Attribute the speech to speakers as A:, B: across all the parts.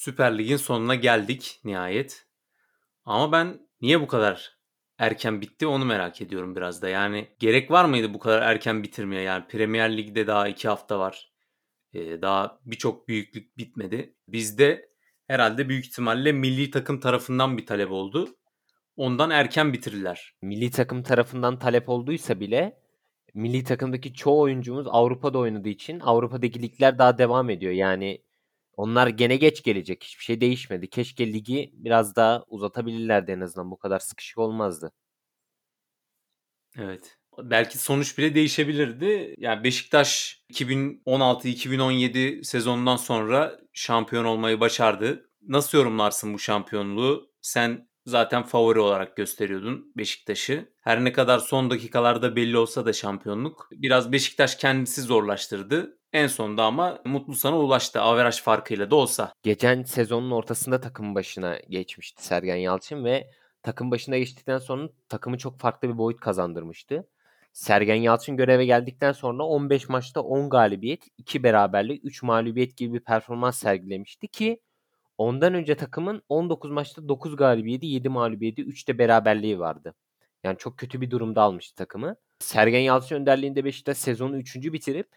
A: Süper Lig'in sonuna geldik nihayet. Ama ben niye bu kadar erken bitti onu merak ediyorum biraz da. Yani gerek var mıydı bu kadar erken bitirmeye? Yani Premier Lig'de daha iki hafta var. Ee, daha birçok büyüklük bitmedi. Bizde herhalde büyük ihtimalle milli takım tarafından bir talep oldu. Ondan erken bitirirler.
B: Milli takım tarafından talep olduysa bile milli takımdaki çoğu oyuncumuz Avrupa'da oynadığı için Avrupa'daki ligler daha devam ediyor. Yani onlar gene geç gelecek. Hiçbir şey değişmedi. Keşke ligi biraz daha uzatabilirlerdi en azından. Bu kadar sıkışık olmazdı.
A: Evet. Belki sonuç bile değişebilirdi. Yani Beşiktaş 2016-2017 sezonundan sonra şampiyon olmayı başardı. Nasıl yorumlarsın bu şampiyonluğu? Sen zaten favori olarak gösteriyordun Beşiktaş'ı. Her ne kadar son dakikalarda belli olsa da şampiyonluk biraz Beşiktaş kendisi zorlaştırdı. En sonunda ama mutlu sana ulaştı averaj farkıyla da olsa.
B: Geçen sezonun ortasında takım başına geçmişti Sergen Yalçın ve takım başına geçtikten sonra takımı çok farklı bir boyut kazandırmıştı. Sergen Yalçın göreve geldikten sonra 15 maçta 10 galibiyet, 2 beraberlik, 3 mağlubiyet gibi bir performans sergilemişti ki ondan önce takımın 19 maçta 9 galibiyeti, 7 mağlubiyeti, 3 de beraberliği vardı. Yani çok kötü bir durumda almıştı takımı. Sergen Yalçın önderliğinde Beşiktaş sezonu 3. bitirip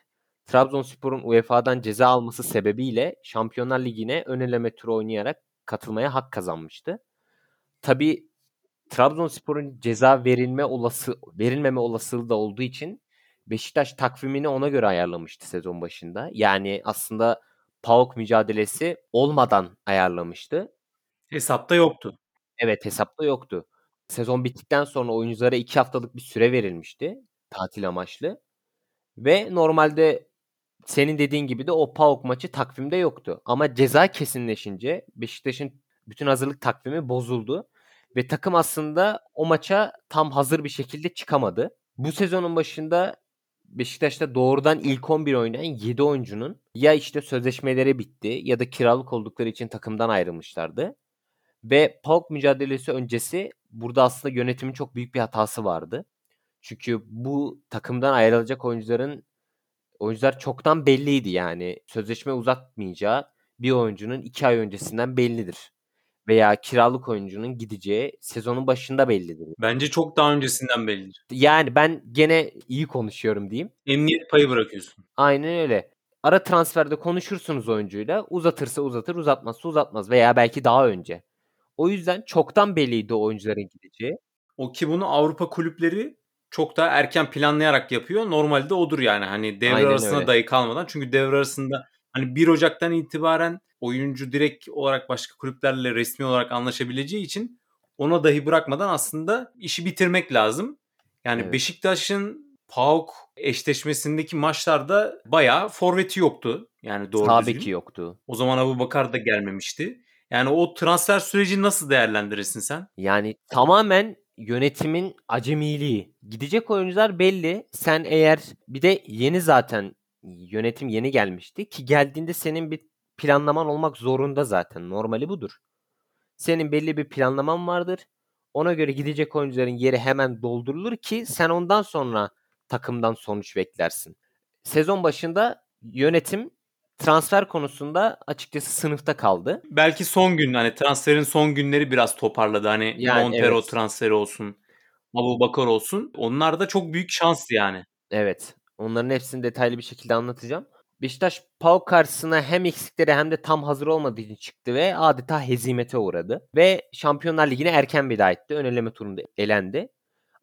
B: Trabzonspor'un UEFA'dan ceza alması sebebiyle Şampiyonlar Ligi'ne ön eleme turu oynayarak katılmaya hak kazanmıştı. Tabi Trabzonspor'un ceza verilme olası verilmeme olasılığı da olduğu için Beşiktaş takvimini ona göre ayarlamıştı sezon başında. Yani aslında PAOK mücadelesi olmadan ayarlamıştı.
A: Hesapta yoktu.
B: Evet hesapta yoktu. Sezon bittikten sonra oyunculara iki haftalık bir süre verilmişti tatil amaçlı. Ve normalde senin dediğin gibi de o PAOK maçı takvimde yoktu. Ama ceza kesinleşince Beşiktaş'ın bütün hazırlık takvimi bozuldu. Ve takım aslında o maça tam hazır bir şekilde çıkamadı. Bu sezonun başında Beşiktaş'ta doğrudan ilk 11 oynayan 7 oyuncunun ya işte sözleşmeleri bitti ya da kiralık oldukları için takımdan ayrılmışlardı. Ve PAOK mücadelesi öncesi burada aslında yönetimin çok büyük bir hatası vardı. Çünkü bu takımdan ayrılacak oyuncuların oyuncular çoktan belliydi yani. Sözleşme uzatmayacağı bir oyuncunun 2 ay öncesinden bellidir. Veya kiralık oyuncunun gideceği sezonun başında bellidir.
A: Bence çok daha öncesinden bellidir.
B: Yani ben gene iyi konuşuyorum diyeyim.
A: Emniyet payı bırakıyorsun.
B: Aynen öyle. Ara transferde konuşursunuz oyuncuyla. Uzatırsa uzatır, uzatmazsa uzatmaz veya belki daha önce. O yüzden çoktan belliydi oyuncuların gideceği.
A: O ki bunu Avrupa kulüpleri çok daha erken planlayarak yapıyor. Normalde odur yani hani devre
B: Aynen
A: arasına
B: öyle.
A: dahi kalmadan. Çünkü devre arasında hani 1 Ocak'tan itibaren oyuncu direkt olarak başka kulüplerle resmi olarak anlaşabileceği için ona dahi bırakmadan aslında işi bitirmek lazım. Yani
B: Evet.
A: Beşiktaş'ın PAOK eşleşmesindeki maçlarda bayağı forveti yoktu. Yani doğru
B: Sağ
A: düzgün.
B: beki yoktu.
A: O zaman Abu Bakar da gelmemişti. Yani o transfer süreci nasıl değerlendirirsin sen?
B: Yani tamamen yönetimin acemiliği. Gidecek oyuncular belli. Sen eğer bir de yeni zaten yönetim yeni gelmişti ki geldiğinde senin bir planlaman olmak zorunda zaten. Normali budur. Senin belli bir planlaman vardır. Ona göre gidecek oyuncuların yeri hemen doldurulur ki sen ondan sonra takımdan sonuç beklersin. Sezon başında yönetim transfer konusunda açıkçası sınıfta kaldı.
A: Belki son gün hani transferin son günleri biraz toparladı. Hani
B: Yani
A: Montero
B: evet.
A: transferi olsun. Abu Bakar olsun. Onlar da çok büyük şanstı yani.
B: Evet. Onların hepsini detaylı bir şekilde anlatacağım. Beşiktaş PAOK karşısına hem eksikleri hem de tam hazır olmadığı için çıktı ve adeta hezimete uğradı. Ve Şampiyonlar Ligi'ne erken veda etti. Ön eleme turunda elendi.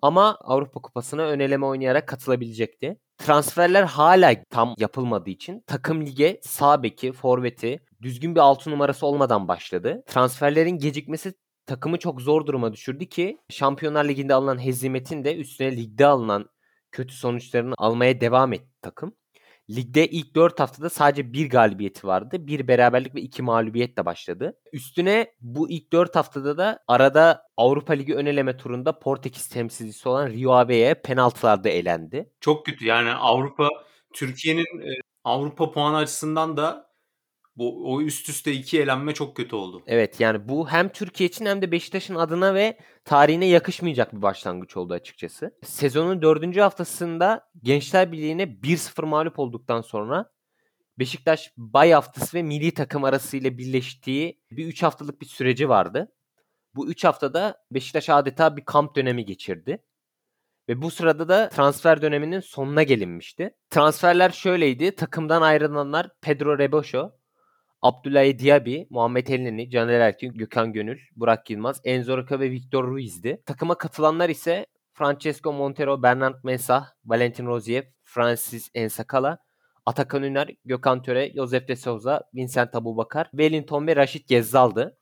B: Ama Avrupa Kupası'na ön eleme oynayarak katılabilecekti. Transferler hala tam yapılmadığı için takım lige sağ beki, forveti, düzgün bir altı numarası olmadan başladı. Transferlerin gecikmesi takımı çok zor duruma düşürdü ki Şampiyonlar Ligi'nde alınan hezimetin de üstüne ligde alınan kötü sonuçlarını almaya devam etti takım. Ligde ilk 4 haftada sadece bir galibiyeti vardı. Bir beraberlik ve iki mağlubiyetle başladı. Üstüne bu ilk 4 haftada da arada Avrupa Ligi ön eleme turunda Portekiz temsilcisi olan Rio Ave'ye penaltılarda elendi.
A: Çok kötü. Yani Avrupa Türkiye'nin e, Avrupa puanı açısından da bu o üst üste iki elenme çok kötü oldu.
B: Evet yani bu hem Türkiye için hem de Beşiktaş'ın adına ve tarihine yakışmayacak bir başlangıç oldu açıkçası. Sezonun dördüncü haftasında Gençler Birliği'ne 1-0 mağlup olduktan sonra Beşiktaş bay haftası ve milli takım arasıyla birleştiği bir 3 haftalık bir süreci vardı. Bu 3 haftada Beşiktaş adeta bir kamp dönemi geçirdi. Ve bu sırada da transfer döneminin sonuna gelinmişti. Transferler şöyleydi. Takımdan ayrılanlar Pedro Reboşo, Abdullah Diaby, Muhammed Elneni, Caner Erkin, Gökhan Gönül, Burak Yılmaz, Enzo Roca ve Victor Ruiz'di. Takıma katılanlar ise Francesco Montero, Bernard Mensah, Valentin Rozier, Francis Ensakala, Atakan Üner, Gökhan Töre, Josef de Souza, Vincent Abubakar, Wellington ve Raşit Gezzal'dı.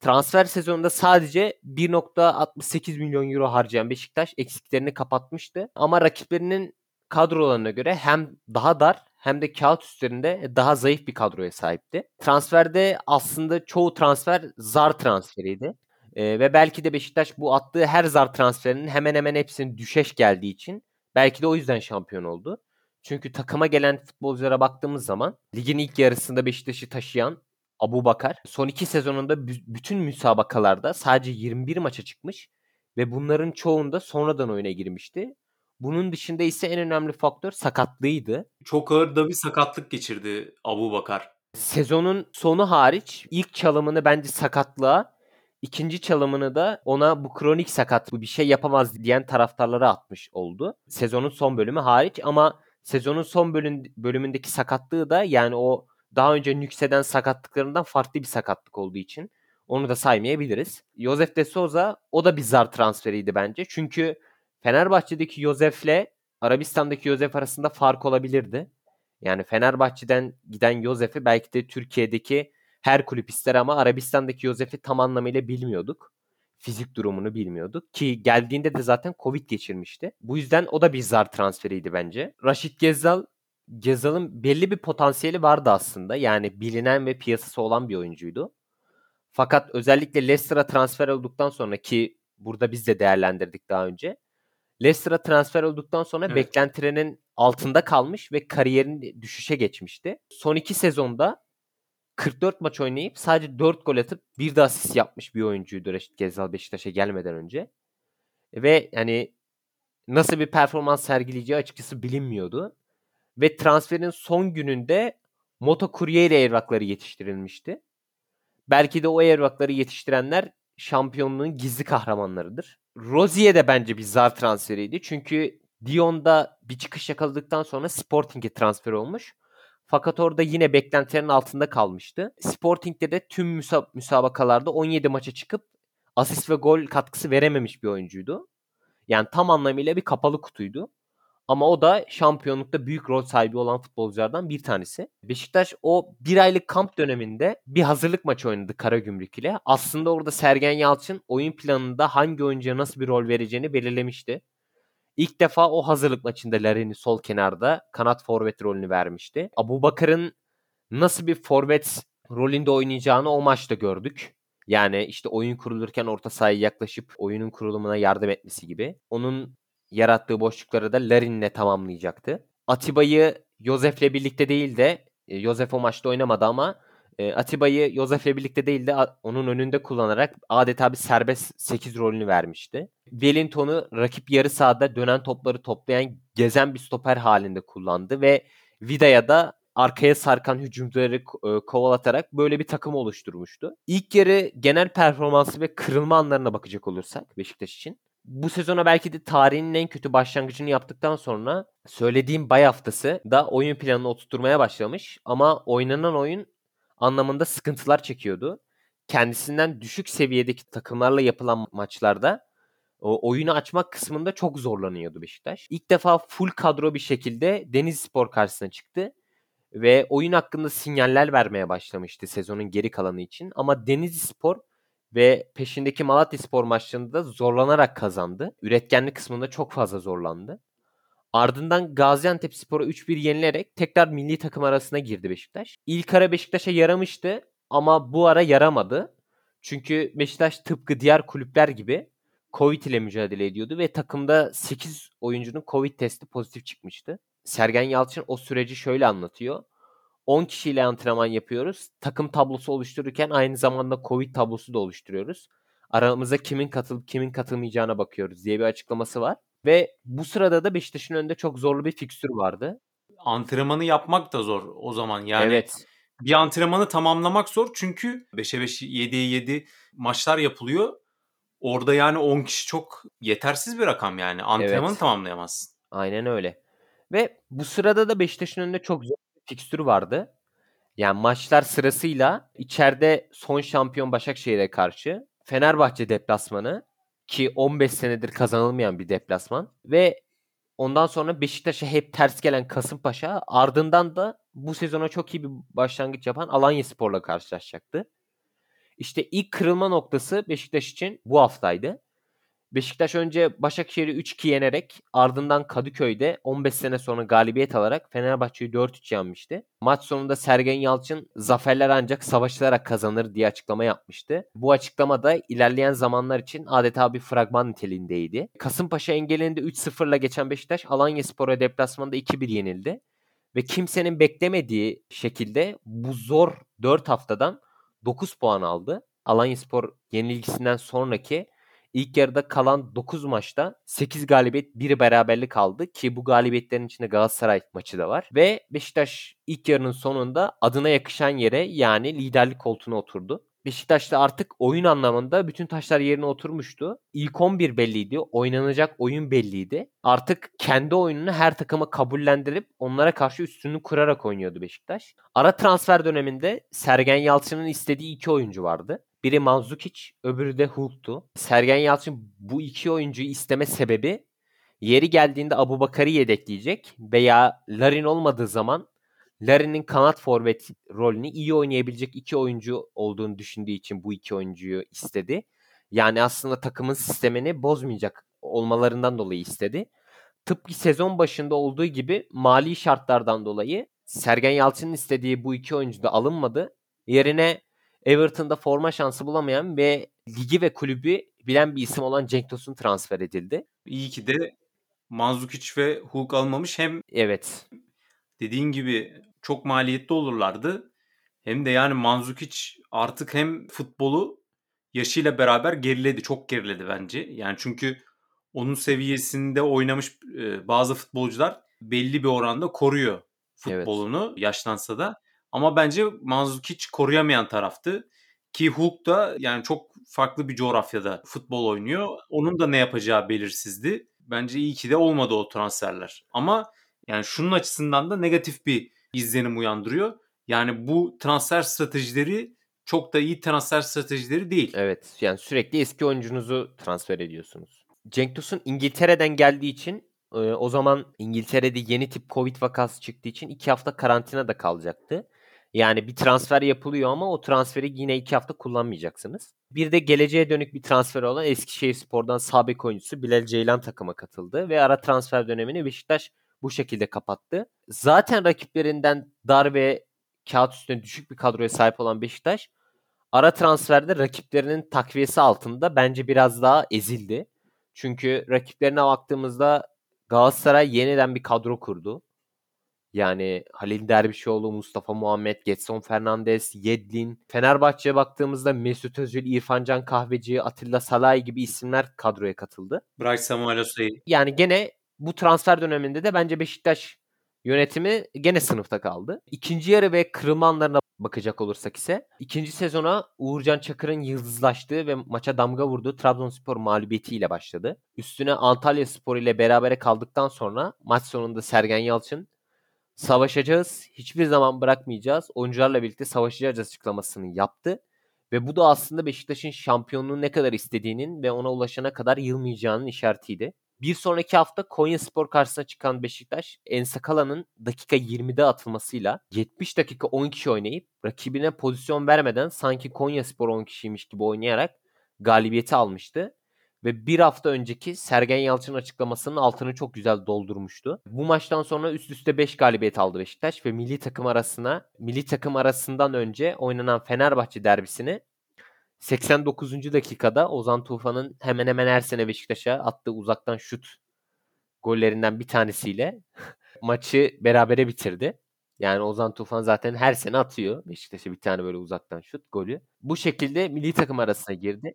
B: Transfer sezonunda sadece 1.68 milyon euro harcayan Beşiktaş eksiklerini kapatmıştı. Ama rakiplerinin kadrolarına göre hem daha dar hem de kağıt üstlerinde daha zayıf bir kadroya sahipti. Transferde aslında çoğu transfer zar transferiydi. Ee, ve belki de Beşiktaş bu attığı her zar transferinin hemen hemen hepsinin düşeş geldiği için belki de o yüzden şampiyon oldu. Çünkü takıma gelen futbolculara baktığımız zaman ligin ilk yarısında Beşiktaş'ı taşıyan Abu Bakar son iki sezonunda bütün müsabakalarda sadece 21 maça çıkmış ve bunların çoğunda sonradan oyuna girmişti. Bunun dışında ise en önemli faktör sakatlığıydı.
A: Çok ağır da bir sakatlık geçirdi Abu Bakar.
B: Sezonun sonu hariç ilk çalımını bence sakatlığa, ikinci çalımını da ona bu kronik sakat bu bir şey yapamaz diyen taraftarlara atmış oldu. Sezonun son bölümü hariç ama sezonun son bölüm, bölümündeki sakatlığı da yani o daha önce nükseden sakatlıklarından farklı bir sakatlık olduğu için onu da saymayabiliriz. Josef de Souza o da bir zar transferiydi bence. Çünkü Fenerbahçe'deki Josef'le Arabistan'daki Josef arasında fark olabilirdi. Yani Fenerbahçe'den giden Josef'i belki de Türkiye'deki her kulüp ister ama Arabistan'daki Josef'i tam anlamıyla bilmiyorduk. Fizik durumunu bilmiyorduk. Ki geldiğinde de zaten Covid geçirmişti. Bu yüzden o da bir zar transferiydi bence. Raşit Gezzal Gezal'ın belli bir potansiyeli vardı aslında. Yani bilinen ve piyasası olan bir oyuncuydu. Fakat özellikle Leicester'a transfer olduktan sonra ki burada biz de değerlendirdik daha önce. Leicester'a transfer olduktan sonra evet. beklentilerinin altında kalmış ve kariyerin düşüşe geçmişti. Son iki sezonda 44 maç oynayıp sadece 4 gol atıp bir de asist yapmış bir oyuncuydu Reşit Gezal Beşiktaş'a gelmeden önce. Ve hani nasıl bir performans sergileyeceği açıkçası bilinmiyordu. Ve transferin son gününde Moto Kurye evrakları yetiştirilmişti. Belki de o evrakları yetiştirenler şampiyonluğun gizli kahramanlarıdır. Rozier de bence bir zar transferiydi. Çünkü Dion'da bir çıkış yakaladıktan sonra Sporting'e transfer olmuş. Fakat orada yine beklentilerin altında kalmıştı. Sporting'de de tüm müsab- müsabakalarda 17 maça çıkıp asist ve gol katkısı verememiş bir oyuncuydu. Yani tam anlamıyla bir kapalı kutuydu. Ama o da şampiyonlukta büyük rol sahibi olan futbolculardan bir tanesi. Beşiktaş o bir aylık kamp döneminde bir hazırlık maçı oynadı Karagümrük ile. Aslında orada Sergen Yalçın oyun planında hangi oyuncuya nasıl bir rol vereceğini belirlemişti. İlk defa o hazırlık maçında Larin'i sol kenarda kanat forvet rolünü vermişti. Abu Bakar'ın nasıl bir forvet rolünde oynayacağını o maçta gördük. Yani işte oyun kurulurken orta sahaya yaklaşıp oyunun kurulumuna yardım etmesi gibi. Onun yarattığı boşlukları da Larin'le tamamlayacaktı. Atiba'yı Josef'le birlikte değil de e, Josef o maçta oynamadı ama e, Atiba'yı Josef'le birlikte değil de onun önünde kullanarak adeta bir serbest 8 rolünü vermişti. Wellington'u rakip yarı sahada dönen topları toplayan gezen bir stoper halinde kullandı ve Vida'ya da arkaya sarkan hücumcuları e, kovalatarak böyle bir takım oluşturmuştu. İlk yarı genel performansı ve kırılma anlarına bakacak olursak Beşiktaş için bu sezona belki de tarihinin en kötü başlangıcını yaptıktan sonra söylediğim bay haftası da oyun planını oturtmaya başlamış ama oynanan oyun anlamında sıkıntılar çekiyordu. Kendisinden düşük seviyedeki takımlarla yapılan maçlarda oyunu açmak kısmında çok zorlanıyordu Beşiktaş. İlk defa full kadro bir şekilde Deniz Spor karşısına çıktı ve oyun hakkında sinyaller vermeye başlamıştı sezonun geri kalanı için. Ama Deniz Spor ve peşindeki Malatya Spor maçlarında da zorlanarak kazandı. Üretkenlik kısmında çok fazla zorlandı. Ardından Gaziantep Spor'a 3-1 yenilerek tekrar milli takım arasına girdi Beşiktaş. İlk ara Beşiktaş'a yaramıştı ama bu ara yaramadı. Çünkü Beşiktaş tıpkı diğer kulüpler gibi Covid ile mücadele ediyordu ve takımda 8 oyuncunun Covid testi pozitif çıkmıştı. Sergen Yalçın o süreci şöyle anlatıyor. 10 kişiyle antrenman yapıyoruz. Takım tablosu oluştururken aynı zamanda Covid tablosu da oluşturuyoruz. Aramıza kimin katılıp kimin katılmayacağına bakıyoruz diye bir açıklaması var. Ve bu sırada da Beşiktaş'ın önünde çok zorlu bir fikstür vardı.
A: antrenmanı yapmak da zor o zaman. Yani
B: Evet.
A: bir antrenmanı tamamlamak zor çünkü 5'e 5, 7'ye 7 maçlar yapılıyor. Orada yani 10 kişi çok yetersiz bir rakam yani. Antrenmanı
B: Evet.
A: tamamlayamazsın.
B: Aynen öyle. Ve bu sırada da Beşiktaş'ın önünde çok zor bir fikstürü vardı. Yani maçlar sırasıyla içeride son şampiyon Başakşehir'e karşı Fenerbahçe deplasmanı ki 15 senedir kazanılmayan bir deplasman ve ondan sonra Beşiktaş'a hep ters gelen Kasımpaşa ardından da bu sezona çok iyi bir başlangıç yapan Alanyaspor'la karşılaşacaktı. İşte ilk kırılma noktası Beşiktaş için bu haftaydı. Beşiktaş önce Başakşehir'i 3-2 yenerek ardından Kadıköy'de 15 sene sonra galibiyet alarak Fenerbahçe'yi 4-3 yenmişti. Maç sonunda Sergen Yalçın zaferler ancak savaşılarak kazanır diye açıklama yapmıştı. Bu açıklama da ilerleyen zamanlar için adeta bir fragman niteliğindeydi. Kasımpaşa engelinde 3-0'la geçen Beşiktaş Alanyaspor'a deplasmanda 2-1 yenildi. Ve kimsenin beklemediği şekilde bu zor 4 haftadan 9 puan aldı. Alanyaspor yenilgisinden sonraki İlk yarıda kalan 9 maçta 8 galibiyet, 1 beraberlik kaldı ki bu galibiyetlerin içinde Galatasaray maçı da var. Ve Beşiktaş ilk yarının sonunda adına yakışan yere yani liderlik koltuğuna oturdu. Beşiktaş'ta artık oyun anlamında bütün taşlar yerine oturmuştu. İlk 11 belliydi. Oynanacak oyun belliydi. Artık kendi oyununu her takıma kabullendirip onlara karşı üstünlüğü kurarak oynuyordu Beşiktaş. Ara transfer döneminde Sergen Yalçın'ın istediği iki oyuncu vardı. Biri Mandzukic, öbürü de Hulk'tu. Sergen Yalçın bu iki oyuncuyu isteme sebebi yeri geldiğinde Abu Bakar'ı yedekleyecek veya Larin olmadığı zaman Larin'in kanat forvet rolünü iyi oynayabilecek iki oyuncu olduğunu düşündüğü için bu iki oyuncuyu istedi. Yani aslında takımın sistemini bozmayacak olmalarından dolayı istedi. Tıpkı sezon başında olduğu gibi mali şartlardan dolayı Sergen Yalçın'ın istediği bu iki oyuncu da alınmadı. Yerine Everton'da forma şansı bulamayan ve ligi ve kulübü bilen bir isim olan Cenk Tosun transfer edildi.
A: İyi ki de Mandzukic ve Hulk almamış. Hem
B: Evet.
A: dediğin gibi çok maliyetli olurlardı. Hem de yani Mandzukic artık hem futbolu yaşıyla beraber geriledi. Çok geriledi bence. Yani çünkü onun seviyesinde oynamış e, bazı futbolcular belli bir oranda koruyor futbolunu yaşlansa da. Ama bence Mandzukic koruyamayan taraftı. Ki Hulk da yani çok farklı bir coğrafyada futbol oynuyor. Onun da ne yapacağı belirsizdi. Bence iyi ki de olmadı o transferler. Ama yani şunun açısından da negatif bir izlenim uyandırıyor. Yani bu transfer stratejileri çok da iyi transfer stratejileri değil.
B: Evet. Yani sürekli eski oyuncunuzu transfer ediyorsunuz. Cenk Tosun İngiltere'den geldiği için e, o zaman İngiltere'de yeni tip Covid vakası çıktığı için iki hafta karantina da kalacaktı. Yani bir transfer yapılıyor ama o transferi yine iki hafta kullanmayacaksınız. Bir de geleceğe dönük bir transfer olan Eskişehir Spor'dan sabek oyuncusu Bilal Ceylan takıma katıldı. Ve ara transfer dönemini Beşiktaş bu şekilde kapattı. Zaten rakiplerinden dar ve kağıt üstünde düşük bir kadroya sahip olan Beşiktaş ara transferde rakiplerinin takviyesi altında bence biraz daha ezildi. Çünkü rakiplerine baktığımızda Galatasaray yeniden bir kadro kurdu. Yani Halil Dervişoğlu, Mustafa Muhammed, Getson Fernandes, Yedlin. Fenerbahçe'ye baktığımızda Mesut Özil, İrfancan Kahveci, Atilla Salay gibi isimler kadroya katıldı.
A: Bright Samuel Osayi.
B: Yani gene bu transfer döneminde de bence Beşiktaş yönetimi gene sınıfta kaldı. İkinci yarı ve kırılma anlarına bakacak olursak ise ikinci sezona Uğurcan Çakır'ın yıldızlaştığı ve maça damga vurduğu Trabzonspor mağlubiyetiyle başladı. Üstüne Antalya Spor ile berabere kaldıktan sonra maç sonunda Sergen Yalçın savaşacağız, hiçbir zaman bırakmayacağız, oyuncularla birlikte savaşacağız açıklamasını yaptı. Ve bu da aslında Beşiktaş'ın şampiyonluğu ne kadar istediğinin ve ona ulaşana kadar yılmayacağının işaretiydi. Bir sonraki hafta Konya Spor karşısına çıkan Beşiktaş, Ensakala'nın dakika 20'de atılmasıyla 70 dakika 10 kişi oynayıp rakibine pozisyon vermeden sanki Konya Spor 10 kişiymiş gibi oynayarak galibiyeti almıştı ve bir hafta önceki Sergen Yalçın açıklamasının altını çok güzel doldurmuştu. Bu maçtan sonra üst üste 5 galibiyet aldı Beşiktaş ve milli takım arasına milli takım arasından önce oynanan Fenerbahçe derbisini 89. dakikada Ozan Tufan'ın hemen hemen her sene Beşiktaş'a attığı uzaktan şut gollerinden bir tanesiyle maçı berabere bitirdi. Yani Ozan Tufan zaten her sene atıyor Beşiktaş'a bir tane böyle uzaktan şut golü. Bu şekilde milli takım arasına girdi.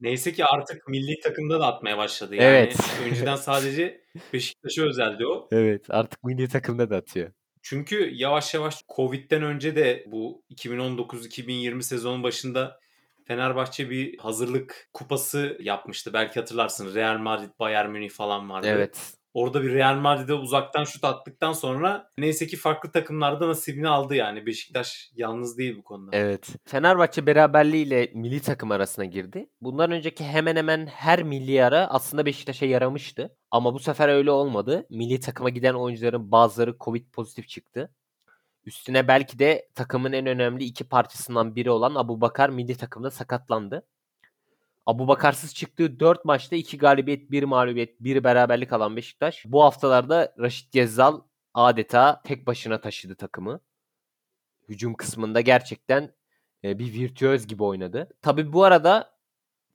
A: Neyse ki artık milli takımda da atmaya başladı. Yani
B: Evet.
A: önceden sadece Beşiktaş'a özeldi o.
B: Evet artık milli takımda da atıyor.
A: Çünkü yavaş yavaş Covid'den önce de bu 2019-2020 sezonun başında Fenerbahçe bir hazırlık kupası yapmıştı. Belki hatırlarsın. Real Madrid, Bayern Münih falan vardı.
B: Evet.
A: Orada bir Real Madrid'e uzaktan şut attıktan sonra neyse ki farklı takımlarda nasibini aldı yani. Beşiktaş yalnız değil bu konuda.
B: Evet. Fenerbahçe beraberliğiyle milli takım arasına girdi. Bundan önceki hemen hemen her milli ara aslında Beşiktaş'a yaramıştı. Ama bu sefer öyle olmadı. Milli takıma giden oyuncuların bazıları Covid pozitif çıktı. Üstüne belki de takımın en önemli iki parçasından biri olan Abu Bakar milli takımda sakatlandı. Abu Bakarsız çıktığı 4 maçta 2 galibiyet, 1 mağlubiyet, 1 beraberlik alan Beşiktaş. Bu haftalarda Raşit Gezzal adeta tek başına taşıdı takımı. Hücum kısmında gerçekten e, bir virtüöz gibi oynadı. Tabi bu arada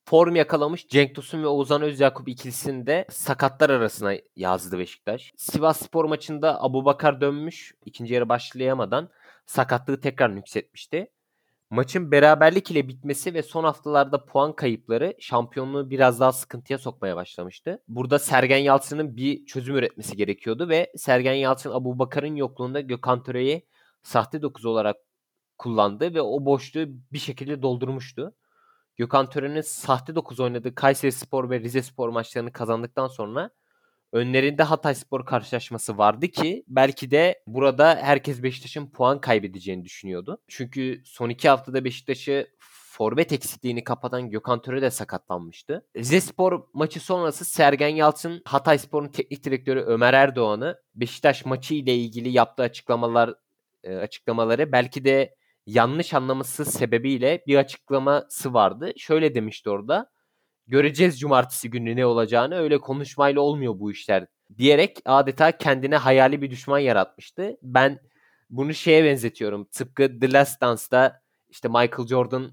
B: form yakalamış Cenk Tosun ve Oğuzhan Özyakup ikilisini de sakatlar arasına yazdı Beşiktaş. Sivas Spor maçında Abu Bakar dönmüş. ikinci yarı başlayamadan sakatlığı tekrar nüksetmişti. Maçın beraberlik ile bitmesi ve son haftalarda puan kayıpları şampiyonluğu biraz daha sıkıntıya sokmaya başlamıştı. Burada Sergen Yalçın'ın bir çözüm üretmesi gerekiyordu ve Sergen Yalçın Abu Bakar'ın yokluğunda Gökhan Töre'yi sahte 9 olarak kullandı ve o boşluğu bir şekilde doldurmuştu. Gökhan Töre'nin sahte 9 oynadığı Kayseri Spor ve Rize Spor maçlarını kazandıktan sonra önlerinde Hatay Spor karşılaşması vardı ki belki de burada herkes Beşiktaş'ın puan kaybedeceğini düşünüyordu. Çünkü son iki haftada Beşiktaş'ı forvet eksikliğini kapatan Gökhan Töre de sakatlanmıştı. Rize Spor maçı sonrası Sergen Yalçın Hatay Spor'un teknik direktörü Ömer Erdoğan'ı Beşiktaş maçı ile ilgili yaptığı açıklamalar e, açıklamaları belki de yanlış anlaması sebebiyle bir açıklaması vardı. Şöyle demişti orada. Göreceğiz cumartesi günü ne olacağını. Öyle konuşmayla olmuyor bu işler diyerek adeta kendine hayali bir düşman yaratmıştı. Ben bunu şeye benzetiyorum. Tıpkı The Last Dance'da işte Michael Jordan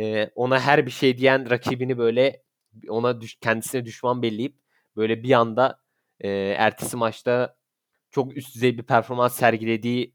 B: e, ona her bir şey diyen rakibini böyle ona düş, kendisine düşman belleyip böyle bir anda e, ertesi maçta çok üst düzey bir performans sergilediği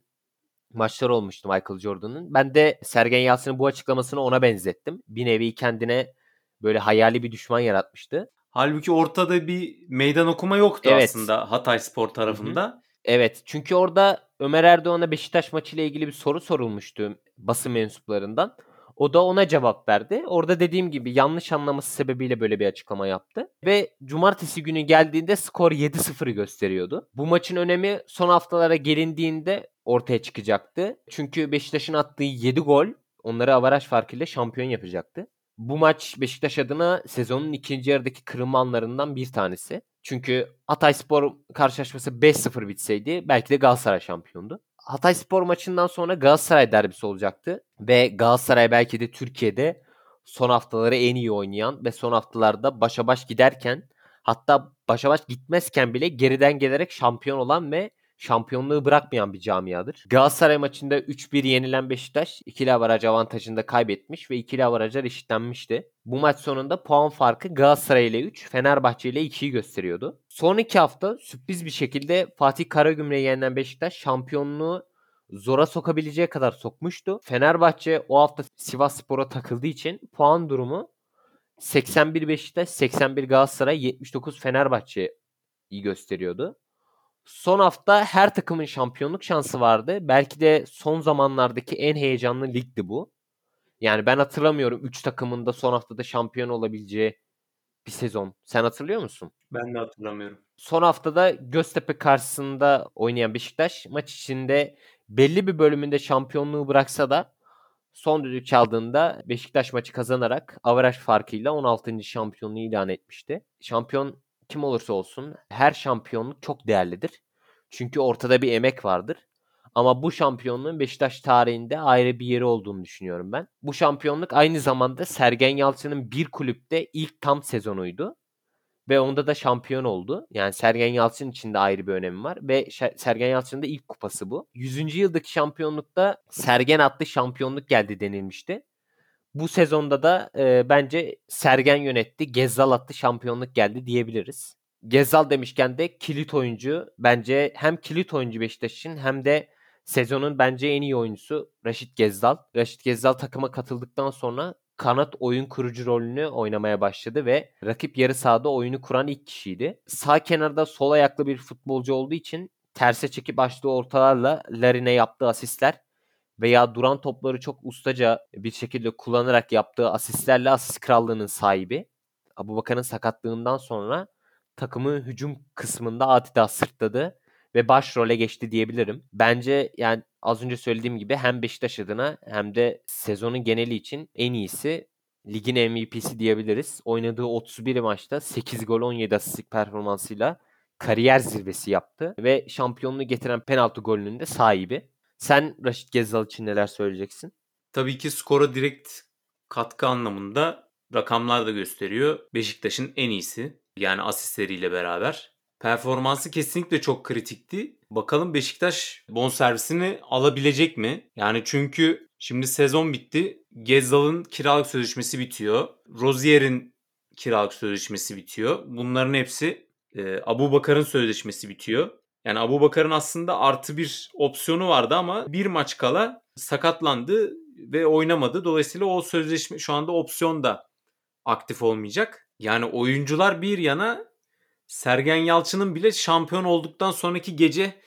B: maçlar olmuştu Michael Jordan'ın. Ben de Sergen Yalçın'ın bu açıklamasını ona benzettim. Bir nevi kendine böyle hayali bir düşman yaratmıştı.
A: Halbuki ortada bir meydan okuma yoktu evet. aslında Hatay Spor tarafında. Hı hı.
B: Evet çünkü orada Ömer Erdoğan'a Beşiktaş maçıyla ilgili bir soru sorulmuştu basın mensuplarından. O da ona cevap verdi. Orada dediğim gibi yanlış anlaması sebebiyle böyle bir açıklama yaptı. Ve cumartesi günü geldiğinde skor 7-0'ı gösteriyordu. Bu maçın önemi son haftalara gelindiğinde ortaya çıkacaktı. Çünkü Beşiktaş'ın attığı 7 gol onları avaraj farkıyla şampiyon yapacaktı. Bu maç Beşiktaş adına sezonun ikinci yarıdaki kırılma anlarından bir tanesi. Çünkü Hatay Spor karşılaşması 5-0 bitseydi belki de Galatasaray şampiyondu. Hatay Spor maçından sonra Galatasaray derbisi olacaktı. Ve Galatasaray belki de Türkiye'de son haftaları en iyi oynayan ve son haftalarda başa baş giderken hatta başa baş gitmezken bile geriden gelerek şampiyon olan ve şampiyonluğu bırakmayan bir camiadır. Galatasaray maçında 3-1 yenilen Beşiktaş ikili avaraj avantajında kaybetmiş ve ikili avarajlar eşitlenmişti. Bu maç sonunda puan farkı Galatasaray ile 3, Fenerbahçe ile 2'yi gösteriyordu. Son iki hafta sürpriz bir şekilde Fatih Karagümrük'e yenilen Beşiktaş şampiyonluğu zora sokabileceği kadar sokmuştu. Fenerbahçe o hafta Sivas Spor'a takıldığı için puan durumu 81 Beşiktaş, 81 Galatasaray, 79 Fenerbahçe'yi gösteriyordu. Son hafta her takımın şampiyonluk şansı vardı. Belki de son zamanlardaki en heyecanlı ligdi bu. Yani ben hatırlamıyorum 3 takımın da son haftada şampiyon olabileceği bir sezon. Sen hatırlıyor musun?
A: Ben de hatırlamıyorum.
B: Son haftada Göztepe karşısında oynayan Beşiktaş maç içinde belli bir bölümünde şampiyonluğu bıraksa da son düdük çaldığında Beşiktaş maçı kazanarak averaj farkıyla 16. şampiyonluğu ilan etmişti. Şampiyon kim olursa olsun her şampiyonluk çok değerlidir. Çünkü ortada bir emek vardır. Ama bu şampiyonluğun Beşiktaş tarihinde ayrı bir yeri olduğunu düşünüyorum ben. Bu şampiyonluk aynı zamanda Sergen Yalçın'ın bir kulüpte ilk tam sezonuydu. Ve onda da şampiyon oldu. Yani Sergen Yalçın için de ayrı bir önemi var. Ve Sergen Yalçın'ın da ilk kupası bu. 100. yıldaki şampiyonlukta Sergen adlı şampiyonluk geldi denilmişti. Bu sezonda da e, bence Sergen yönetti. Gezzal attı şampiyonluk geldi diyebiliriz. Gezzal demişken de kilit oyuncu. Bence hem kilit oyuncu Beşiktaş için hem de sezonun bence en iyi oyuncusu Raşit Gezzal. Raşit Gezzal takıma katıldıktan sonra kanat oyun kurucu rolünü oynamaya başladı ve rakip yarı sahada oyunu kuran ilk kişiydi. Sağ kenarda sol ayaklı bir futbolcu olduğu için terse çekip açtığı ortalarla Larin'e yaptığı asistler veya duran topları çok ustaca bir şekilde kullanarak yaptığı asistlerle asist krallığının sahibi. Abu Bakar'ın sakatlığından sonra takımı hücum kısmında adeta sırtladı ve başrole geçti diyebilirim. Bence yani az önce söylediğim gibi hem Beşiktaş adına hem de sezonun geneli için en iyisi ligin MVP'si diyebiliriz. Oynadığı 31 maçta 8 gol 17 asistlik performansıyla kariyer zirvesi yaptı ve şampiyonluğu getiren penaltı golünün de sahibi. Sen Raşit Gezzal için neler söyleyeceksin?
A: Tabii ki skora direkt katkı anlamında rakamlar da gösteriyor. Beşiktaş'ın en iyisi. Yani asistleriyle beraber. Performansı kesinlikle çok kritikti. Bakalım Beşiktaş bonservisini alabilecek mi? Yani çünkü şimdi sezon bitti. Gezzal'ın kiralık sözleşmesi bitiyor. Rozier'in kiralık sözleşmesi bitiyor. Bunların hepsi e, Abu Bakar'ın sözleşmesi bitiyor. Yani Abu Bakar'ın aslında artı bir opsiyonu vardı ama bir maç kala sakatlandı ve oynamadı. Dolayısıyla o sözleşme şu anda opsiyon da aktif olmayacak. Yani oyuncular bir yana Sergen Yalçın'ın bile şampiyon olduktan sonraki gece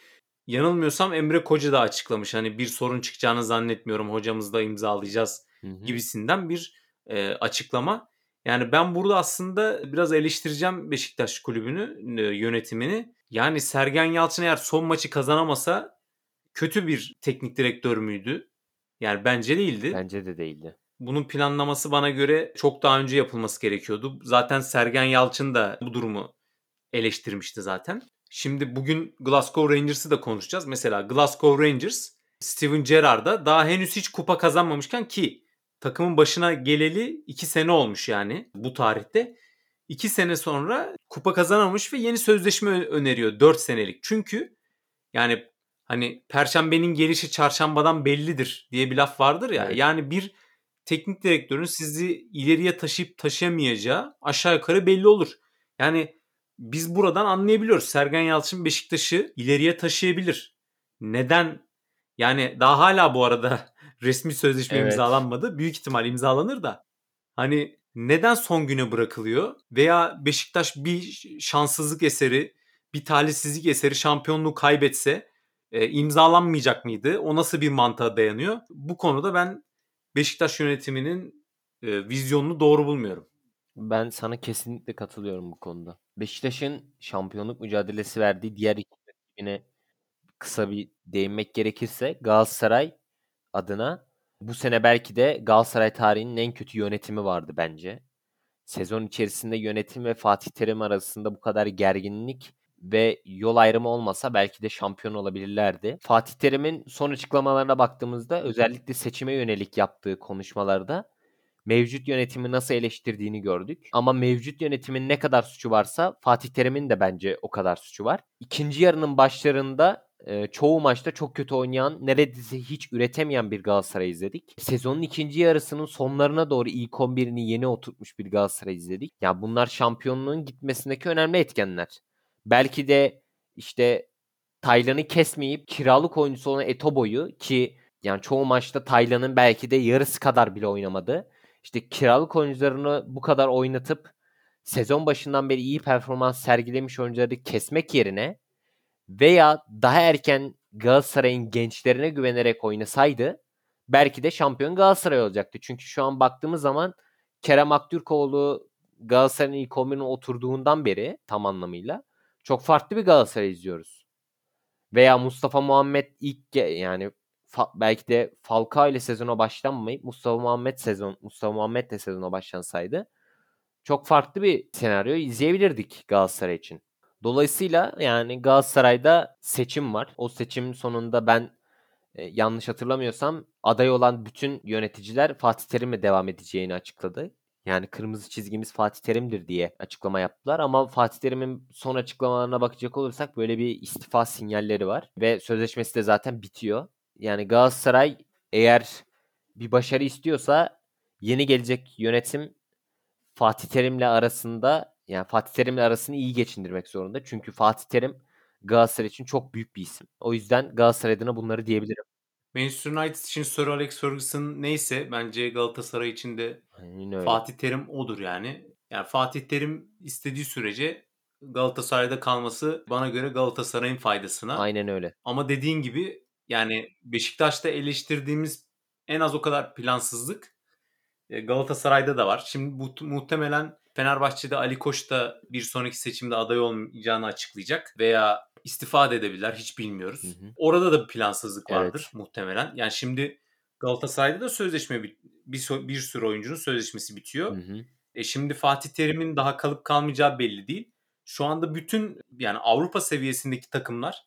A: yanılmıyorsam Emre Koca da açıklamış. Hani bir sorun çıkacağını zannetmiyorum hocamızla imzalayacağız hı hı. gibisinden bir e, açıklama. Yani ben burada aslında biraz eleştireceğim Beşiktaş kulübünü, e, yönetimini. Yani Sergen Yalçın eğer son maçı kazanamasa kötü bir teknik direktör müydü? Yani bence değildi.
B: Bence de değildi.
A: Bunun planlaması bana göre çok daha önce yapılması gerekiyordu. Zaten Sergen Yalçın da bu durumu eleştirmişti zaten. Şimdi bugün Glasgow Rangers'ı da konuşacağız. Mesela Glasgow Rangers Steven Gerrard'a daha henüz hiç kupa kazanmamışken ki takımın başına geleli 2 sene olmuş yani bu tarihte. 2 sene sonra kupa kazanamamış ve yeni sözleşme öneriyor 4 senelik. Çünkü yani hani perşembenin gelişi çarşambadan bellidir diye bir laf vardır ya. Evet. Yani bir teknik direktörün sizi ileriye taşıyıp taşıyamayacağı aşağı yukarı belli olur. Yani biz buradan anlayabiliyoruz. Sergen Yalçın Beşiktaş'ı ileriye taşıyabilir. Neden? Yani daha hala bu arada resmi sözleşme evet. imzalanmadı. Büyük ihtimal imzalanır da. Hani neden son güne bırakılıyor? Veya Beşiktaş bir şanssızlık eseri, bir talihsizlik eseri şampiyonluğu kaybetse e, imzalanmayacak mıydı? O nasıl bir mantığa dayanıyor? Bu konuda ben Beşiktaş yönetiminin e, vizyonunu doğru bulmuyorum.
B: Ben sana kesinlikle katılıyorum bu konuda. Beşiktaş'ın şampiyonluk mücadelesi verdiği diğer iki rakibine kısa bir değinmek gerekirse Galatasaray adına bu sene belki de Galatasaray tarihinin en kötü yönetimi vardı bence. Sezon içerisinde yönetim ve Fatih Terim arasında bu kadar gerginlik ve yol ayrımı olmasa belki de şampiyon olabilirlerdi. Fatih Terim'in son açıklamalarına baktığımızda özellikle seçime yönelik yaptığı konuşmalarda mevcut yönetimi nasıl eleştirdiğini gördük. Ama mevcut yönetimin ne kadar suçu varsa Fatih Terim'in de bence o kadar suçu var. İkinci yarının başlarında e, çoğu maçta çok kötü oynayan, neredeyse hiç üretemeyen bir Galatasaray izledik. Sezonun ikinci yarısının sonlarına doğru ilk 11'ini yeni oturtmuş bir Galatasaray izledik. Ya bunlar şampiyonluğun gitmesindeki önemli etkenler. Belki de işte Taylan'ı kesmeyip kiralık oyuncusu olan Etobo'yu ki yani çoğu maçta Taylan'ın belki de yarısı kadar bile oynamadı işte kiralık oyuncularını bu kadar oynatıp sezon başından beri iyi performans sergilemiş oyuncuları kesmek yerine veya daha erken Galatasaray'ın gençlerine güvenerek oynasaydı belki de şampiyon Galatasaray olacaktı. Çünkü şu an baktığımız zaman Kerem Aktürkoğlu Galatasaray'ın ilk 11'ine oturduğundan beri tam anlamıyla çok farklı bir Galatasaray izliyoruz. Veya Mustafa Muhammed ilk yani fa- belki de Falcao ile sezona başlanmayıp Mustafa Muhammed sezon Mustafa Muhammed de sezona başlansaydı çok farklı bir senaryo izleyebilirdik Galatasaray için. Dolayısıyla yani Galatasaray'da seçim var. O seçim sonunda ben e, yanlış hatırlamıyorsam aday olan bütün yöneticiler Fatih Terim'le devam edeceğini açıkladı. Yani kırmızı çizgimiz Fatih Terim'dir diye açıklama yaptılar ama Fatih Terim'in son açıklamalarına bakacak olursak böyle bir istifa sinyalleri var ve sözleşmesi de zaten bitiyor. Yani Galatasaray eğer bir başarı istiyorsa yeni gelecek yönetim Fatih Terim'le arasında yani Fatih Terim'le arasını iyi geçindirmek zorunda. Çünkü Fatih Terim Galatasaray için çok büyük bir isim. O yüzden Galatasaray adına bunları diyebilirim.
A: Manchester United için Sir Alex Ferguson neyse bence Galatasaray için de Fatih Terim odur yani. Yani Fatih Terim istediği sürece Galatasaray'da kalması bana göre Galatasaray'ın faydasına.
B: Aynen öyle.
A: Ama dediğin gibi yani Beşiktaş'ta eleştirdiğimiz en az o kadar plansızlık e, Galatasaray'da da var. Şimdi bu muhtemelen Fenerbahçe'de Ali Koç da bir sonraki seçimde aday olmayacağını açıklayacak veya istifa da edebilirler hiç bilmiyoruz. Hı hı. Orada da bir plansızlık vardır evet. muhtemelen. Yani şimdi Galatasaray'da da sözleşme bir, bir, bir sürü oyuncunun sözleşmesi bitiyor. Hı hı. E şimdi Fatih Terim'in daha kalıp kalmayacağı belli değil. Şu anda bütün yani Avrupa seviyesindeki takımlar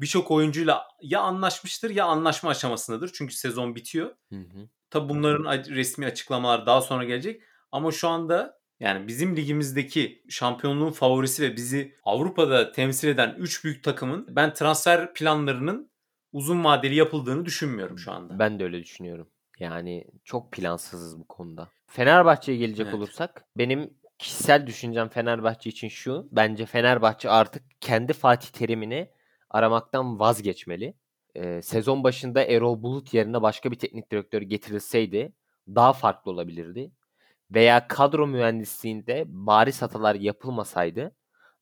A: birçok oyuncuyla ya anlaşmıştır ya anlaşma aşamasındadır. Çünkü sezon bitiyor. Hı hı. Tabi bunların resmi açıklamalar daha sonra gelecek. Ama şu anda yani bizim ligimizdeki şampiyonluğun favorisi ve bizi Avrupa'da temsil eden 3 büyük takımın ben transfer planlarının uzun vadeli yapıldığını düşünmüyorum şu anda.
B: Ben de öyle düşünüyorum. Yani çok plansızız bu konuda. Fenerbahçe'ye gelecek evet. olursak benim kişisel düşüncem Fenerbahçe için şu. Bence Fenerbahçe artık kendi Fatih Terim'ini aramaktan vazgeçmeli. Ee, sezon başında Erol Bulut yerine başka bir teknik direktör getirilseydi daha farklı olabilirdi. Veya kadro mühendisliğinde bariz hatalar yapılmasaydı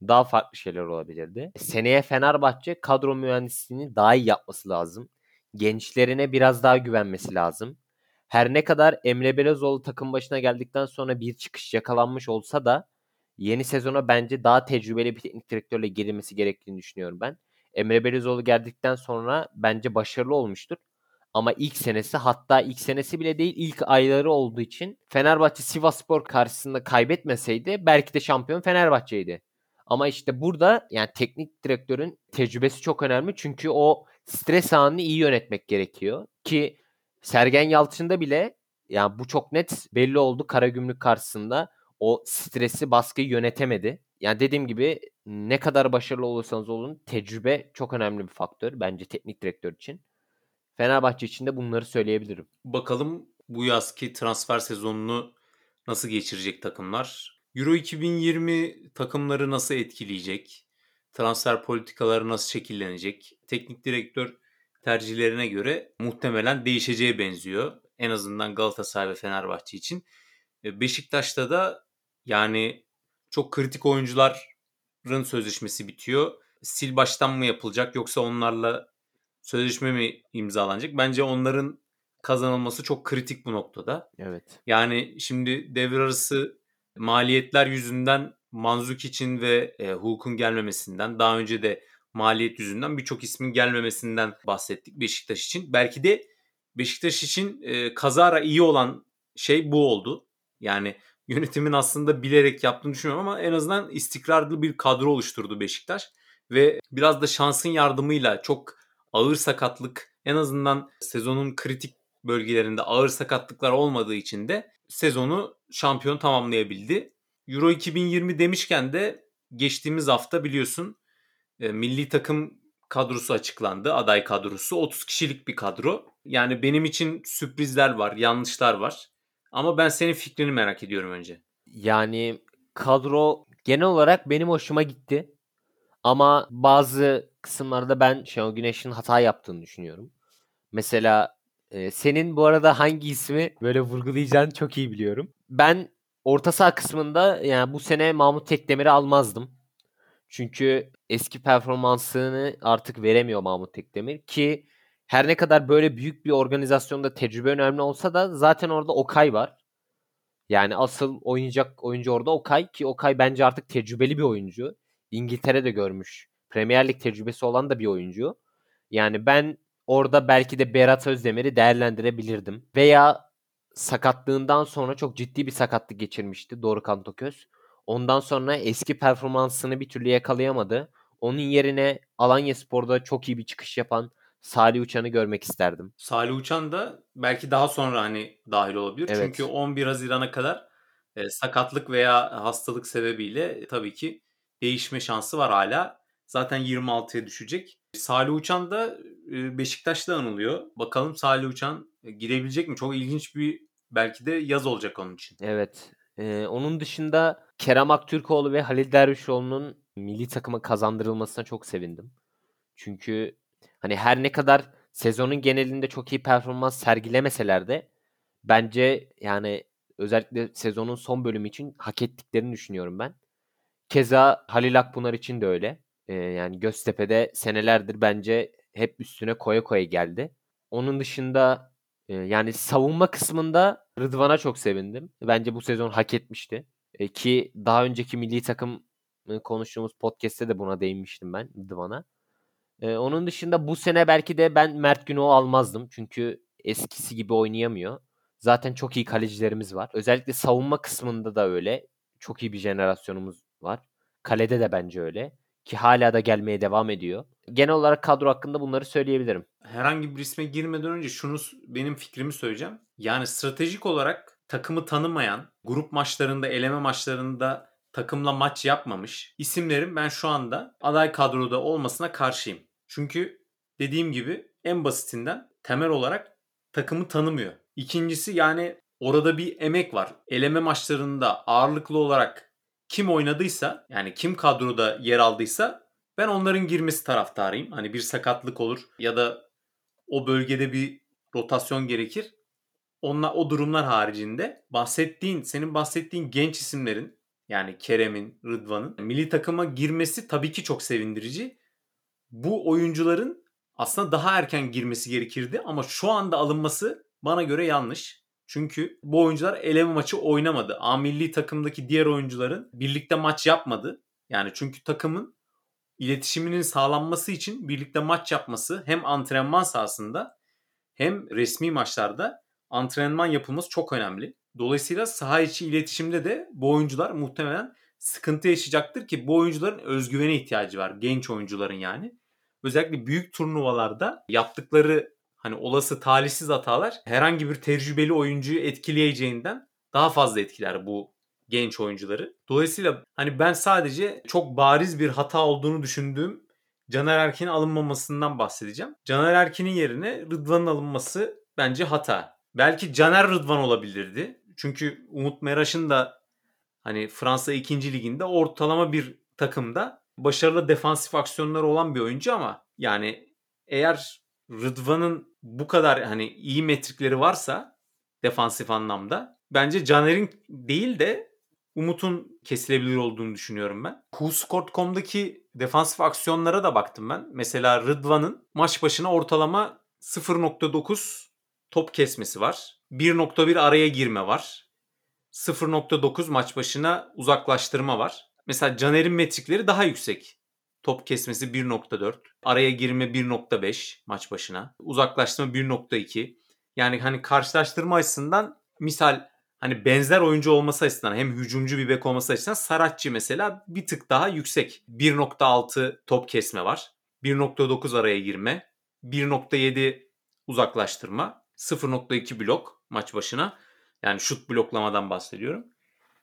B: daha farklı şeyler olabilirdi. Seneye Fenerbahçe kadro mühendisliğini daha iyi yapması lazım. Gençlerine biraz daha güvenmesi lazım. Her ne kadar Emre Belezoğlu takım başına geldikten sonra bir çıkış yakalanmış olsa da yeni sezona bence daha tecrübeli bir teknik direktörle girilmesi gerektiğini düşünüyorum ben. Emre Belezoğlu geldikten sonra bence başarılı olmuştur. Ama ilk senesi hatta ilk senesi bile değil ilk ayları olduğu için Fenerbahçe Sivasspor karşısında kaybetmeseydi belki de şampiyon Fenerbahçe'ydi. Ama işte burada yani teknik direktörün tecrübesi çok önemli. Çünkü o stres anını iyi yönetmek gerekiyor. Ki Sergen Yalçın'da bile yani bu çok net belli oldu Karagümrük karşısında. O stresi, baskıyı yönetemedi. Yani dediğim gibi ne kadar başarılı olursanız olun tecrübe çok önemli bir faktör bence teknik direktör için. Fenerbahçe için de bunları söyleyebilirim.
A: Bakalım bu yazki transfer sezonunu nasıl geçirecek takımlar? Euro 2020 takımları nasıl etkileyecek? Transfer politikaları nasıl şekillenecek? Teknik direktör tercihlerine göre muhtemelen değişeceğe benziyor. En azından Galatasaray ve Fenerbahçe için. E, Beşiktaş'ta da yani çok kritik oyuncuların sözleşmesi bitiyor. Sil baştan mı yapılacak yoksa onlarla sözleşme mi imzalanacak? Bence onların kazanılması çok kritik bu noktada.
B: Evet.
A: Yani şimdi devre arası maliyetler yüzünden Manzuk için ve e, Hulk'un gelmemesinden daha önce de maliyet yüzünden birçok ismin gelmemesinden bahsettik Beşiktaş için. Belki de Beşiktaş için e, kazara iyi olan şey bu oldu. Yani yönetimin aslında bilerek yaptığını düşünüyorum ama en azından istikrarlı bir kadro oluşturdu Beşiktaş. Ve biraz da şansın yardımıyla çok ağır sakatlık en azından sezonun kritik bölgelerinde ağır sakatlıklar olmadığı için de sezonu şampiyon tamamlayabildi. Euro 2020 demişken de geçtiğimiz hafta biliyorsun e, milli takım kadrosu açıklandı. Aday kadrosu 30 kişilik bir kadro. Yani benim için sürprizler var, yanlışlar var. Ama ben senin fikrini merak ediyorum önce.
B: Yani kadro genel olarak benim hoşuma gitti. Ama bazı kısımlarda ben Şenol Güneş'in hata yaptığını düşünüyorum. Mesela e, senin bu arada hangi ismi böyle vurgulayacağını çok iyi biliyorum. Ben orta saha kısmında yani bu sene Mahmut Tekdemir'i almazdım. Çünkü eski performansını artık veremiyor Mahmut Tekdemir ki her ne kadar böyle büyük bir organizasyonda tecrübe önemli olsa da zaten orada Okay var. Yani asıl oynayacak oyuncu orada Okay ki Okay bence artık tecrübeli bir oyuncu. İngiltere'de görmüş. Premier Lig tecrübesi olan da bir oyuncu. Yani ben orada belki de Berat Özdemir'i değerlendirebilirdim. Veya sakatlığından sonra çok ciddi bir sakatlık geçirmişti Dorukhan Toköz. Ondan sonra eski performansını bir türlü yakalayamadı. Onun yerine Alanya Spor'da çok iyi bir çıkış yapan Salih Uçan'ı görmek isterdim.
A: Salih Uçan da belki daha sonra hani dahil olabilir. Evet. Çünkü 11 Haziran'a kadar e, sakatlık veya hastalık sebebiyle tabii ki değişme şansı var hala. Zaten 26'ya düşecek. Salih Uçan da e, Beşiktaş'ta anılıyor. Bakalım Salih Uçan e, girebilecek mi? Çok ilginç bir belki de yaz olacak onun için.
B: Evet. Ee, onun dışında Kerem Aktürkoğlu ve Halil Dervişoğlu'nun milli takıma kazandırılmasına çok sevindim. Çünkü hani her ne kadar sezonun genelinde çok iyi performans sergilemeseler de bence yani özellikle sezonun son bölümü için hak ettiklerini düşünüyorum ben. Keza Halil Akpınar için de öyle. Ee, yani Göztepe'de senelerdir bence hep üstüne koya koya geldi. Onun dışında e, yani savunma kısmında Rıdvan'a çok sevindim. Bence bu sezon hak etmişti. E, ki daha önceki milli takım konuştuğumuz podcast'te de buna değinmiştim ben Rıdvan'a. E, onun dışında bu sene belki de ben Mert Günok'u almazdım. Çünkü eskisi gibi oynayamıyor. Zaten çok iyi kalecilerimiz var. Özellikle savunma kısmında da öyle. Çok iyi bir jenerasyonumuz var. Kalede de bence öyle. Ki hala da gelmeye devam ediyor. Genel olarak kadro hakkında bunları söyleyebilirim.
A: Herhangi bir isme girmeden önce şunu benim fikrimi söyleyeceğim. Yani stratejik olarak takımı tanımayan, grup maçlarında, eleme maçlarında takımla maç yapmamış isimlerin ben şu anda aday kadroda olmasına karşıyım. Çünkü dediğim gibi en basitinden temel olarak takımı tanımıyor. İkincisi yani orada bir emek var. Eleme maçlarında ağırlıklı olarak kim oynadıysa yani kim kadroda yer aldıysa ben onların girmesi taraftarıyım. Hani bir sakatlık olur ya da o bölgede bir rotasyon gerekir. Onunla o durumlar haricinde bahsettiğin, senin bahsettiğin genç isimlerin yani Kerem'in, Rıdvan'ın milli takıma girmesi tabii ki çok sevindirici. Bu oyuncuların aslında daha erken girmesi gerekirdi ama şu anda alınması bana göre yanlış. Çünkü bu oyuncular eleme maçı oynamadı. A milli takımdaki diğer oyuncuların birlikte maç yapmadı. Yani çünkü takımın iletişiminin sağlanması için birlikte maç yapması hem antrenman sahasında hem resmi maçlarda antrenman yapılması çok önemli. Dolayısıyla saha içi iletişimde de bu oyuncular muhtemelen sıkıntı yaşayacaktır ki bu oyuncuların özgüvene ihtiyacı var. Genç oyuncuların yani. Özellikle büyük turnuvalarda yaptıkları hani olası talihsiz hatalar herhangi bir tecrübeli oyuncuyu etkileyeceğinden daha fazla etkiler bu genç oyuncuları. Dolayısıyla hani ben sadece çok bariz bir hata olduğunu düşündüğüm Caner Erkin'in alınmamasından bahsedeceğim. Caner Erkin'in yerine Rıdvan'ın alınması bence hata. Belki Caner Rıdvan olabilirdi. Çünkü Umut Meraş'ın da hani Fransa 2. liginde ortalama bir takımda başarılı defansif aksiyonları olan bir oyuncu ama yani eğer Rıdvan'ın bu kadar hani iyi metrikleri varsa defansif anlamda bence Caner'in değil de Umut'un kesilebilir olduğunu düşünüyorum ben. WhoScored.com'daki defansif aksiyonlara da baktım ben. Mesela Rıdvan'ın maç başına ortalama 0.9 top kesmesi var. 1.1 araya girme var. 0.9 maç başına uzaklaştırma var. Mesela Caner'in metrikleri daha yüksek. Top kesmesi 1.4. Araya girme 1.5 maç başına. Uzaklaştırma 1.2. Yani hani karşılaştırma açısından misal hani benzer oyuncu olması açısından hem hücumcu bir bek olması açısından Saratçı mesela bir tık daha yüksek. 1.6 top kesme var. 1.9 araya girme. 1.7 uzaklaştırma. 0.2 blok maç başına. Yani şut bloklamadan bahsediyorum.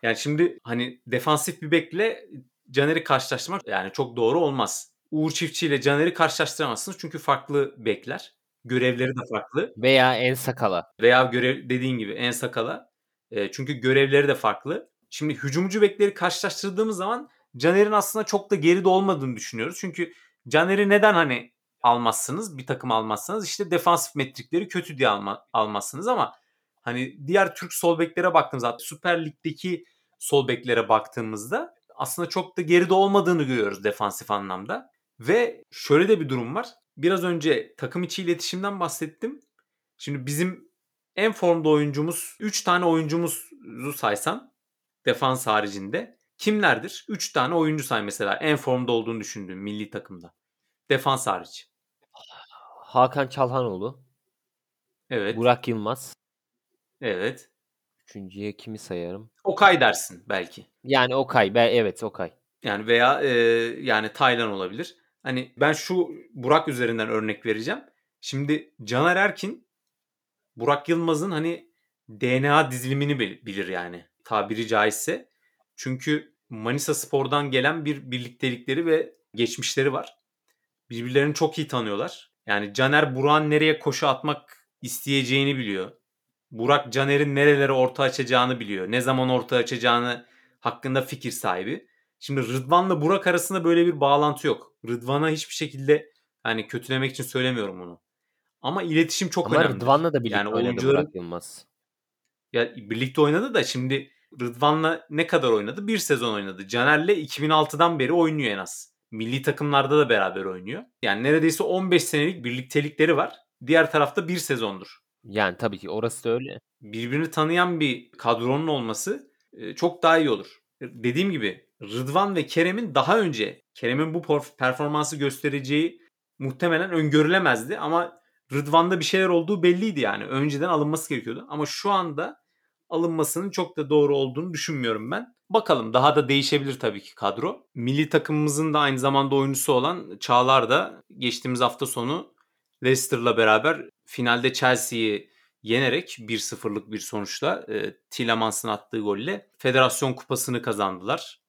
A: Yani şimdi hani defansif bir bekle Caner'i karşılaştırmak yani çok doğru olmaz. Uğur Çiftçi ile Caner'i karşılaştıramazsınız çünkü farklı bekler. Görevleri de farklı.
B: Veya en sakala.
A: Veya görev dediğin gibi en sakala. E, çünkü görevleri de farklı. Şimdi hücumcu bekleri karşılaştırdığımız zaman Caner'in aslında çok da geride olmadığını düşünüyoruz. Çünkü Caner'i neden hani almazsınız? Bir takım almazsınız. İşte defansif metrikleri kötü diye alma, almazsınız ama hani diğer Türk sol beklere baktığımızda Süper Lig'deki sol beklere baktığımızda aslında çok da geride olmadığını görüyoruz defansif anlamda. Ve şöyle de bir durum var. Biraz önce takım içi iletişimden bahsettim. Şimdi bizim en formda oyuncumuz 3 tane oyuncumuzu saysan defans haricinde kimlerdir? 3 tane oyuncu say mesela en formda olduğunu düşündüğüm milli takımda. Defans hariç.
B: Hakan Çalhanoğlu.
A: Evet.
B: Burak Yılmaz.
A: Evet.
B: Üçüncüye kimi sayarım?
A: Okay dersin belki.
B: Yani Okay. Ben, evet Okay.
A: Yani veya e, yani Taylan olabilir. Hani ben şu Burak üzerinden örnek vereceğim. Şimdi Caner Erkin Burak Yılmaz'ın hani DNA dizilimini bilir yani tabiri caizse. Çünkü Manisa Spor'dan gelen bir birliktelikleri ve geçmişleri var. Birbirlerini çok iyi tanıyorlar. Yani Caner Burak'ın nereye koşu atmak isteyeceğini biliyor. Burak Caner'in nerelere orta açacağını biliyor. Ne zaman orta açacağını hakkında fikir sahibi. Şimdi Rıdvan'la Burak arasında böyle bir bağlantı yok. Rıdvan'a hiçbir şekilde hani kötülemek için söylemiyorum bunu. Ama iletişim çok
B: Ama
A: önemli.
B: Rıdvan'la da birlikte
A: Yani
B: oynadı
A: oyuncuların
B: Burak Yılmaz.
A: ya birlikte oynadı da şimdi Rıdvan'la ne kadar oynadı? Bir sezon oynadı. Caner'le 2006'dan beri oynuyor en az. Milli takımlarda da beraber oynuyor. Yani neredeyse 15 senelik birliktelikleri var. Diğer tarafta bir sezondur.
B: Yani tabii ki orası da öyle.
A: Birbirini tanıyan bir kadronun olması e, çok daha iyi olur. Dediğim gibi Rıdvan ve Kerem'in daha önce Kerem'in bu performansı göstereceği muhtemelen öngörülemezdi ama Rıdvan'da bir şeyler olduğu belliydi yani. Önceden alınması gerekiyordu. Ama şu anda alınmasının çok da doğru olduğunu düşünmüyorum ben. Bakalım daha da değişebilir tabii ki kadro. Milli takımımızın da aynı zamanda oyuncusu olan Çağlar da geçtiğimiz hafta sonu Leicester'la beraber finalde Chelsea'yi yenerek 1-0'lık bir sonuçla e, Tielemans'ın attığı golle Federasyon Kupası'nı kazandılar.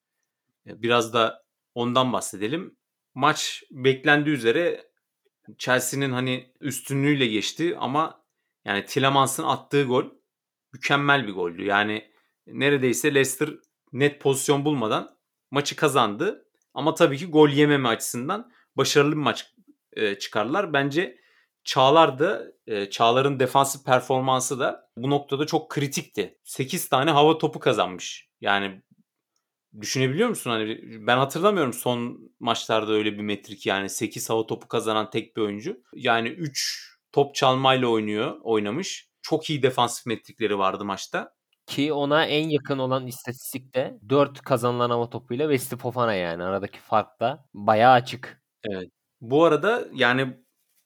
A: E, biraz da ondan bahsedelim. Maç beklendiği üzere Chelsea'nin hani üstünlüğüyle geçti ama yani Tielemans'ın attığı gol mükemmel bir goldü. Yani neredeyse Leicester net pozisyon bulmadan maçı kazandı. Ama tabii ki gol yememe açısından başarılı bir maç e, çıkardılar. Bence Çağlar da e, Çağlar'ın defansif performansı da bu noktada çok kritikti. 8 tane hava topu kazanmış. Yani düşünebiliyor musun? Hani ben hatırlamıyorum son maçlarda öyle bir metrik yani 8 hava topu kazanan tek bir oyuncu. Yani 3 top çalmayla oynuyor, oynamış. Çok iyi defansif metrikleri vardı maçta.
B: Ki ona en yakın olan istatistikte 4 kazanılan hava topuyla Wesley Fofana yani. Aradaki fark da bayağı açık.
A: Evet. Bu arada yani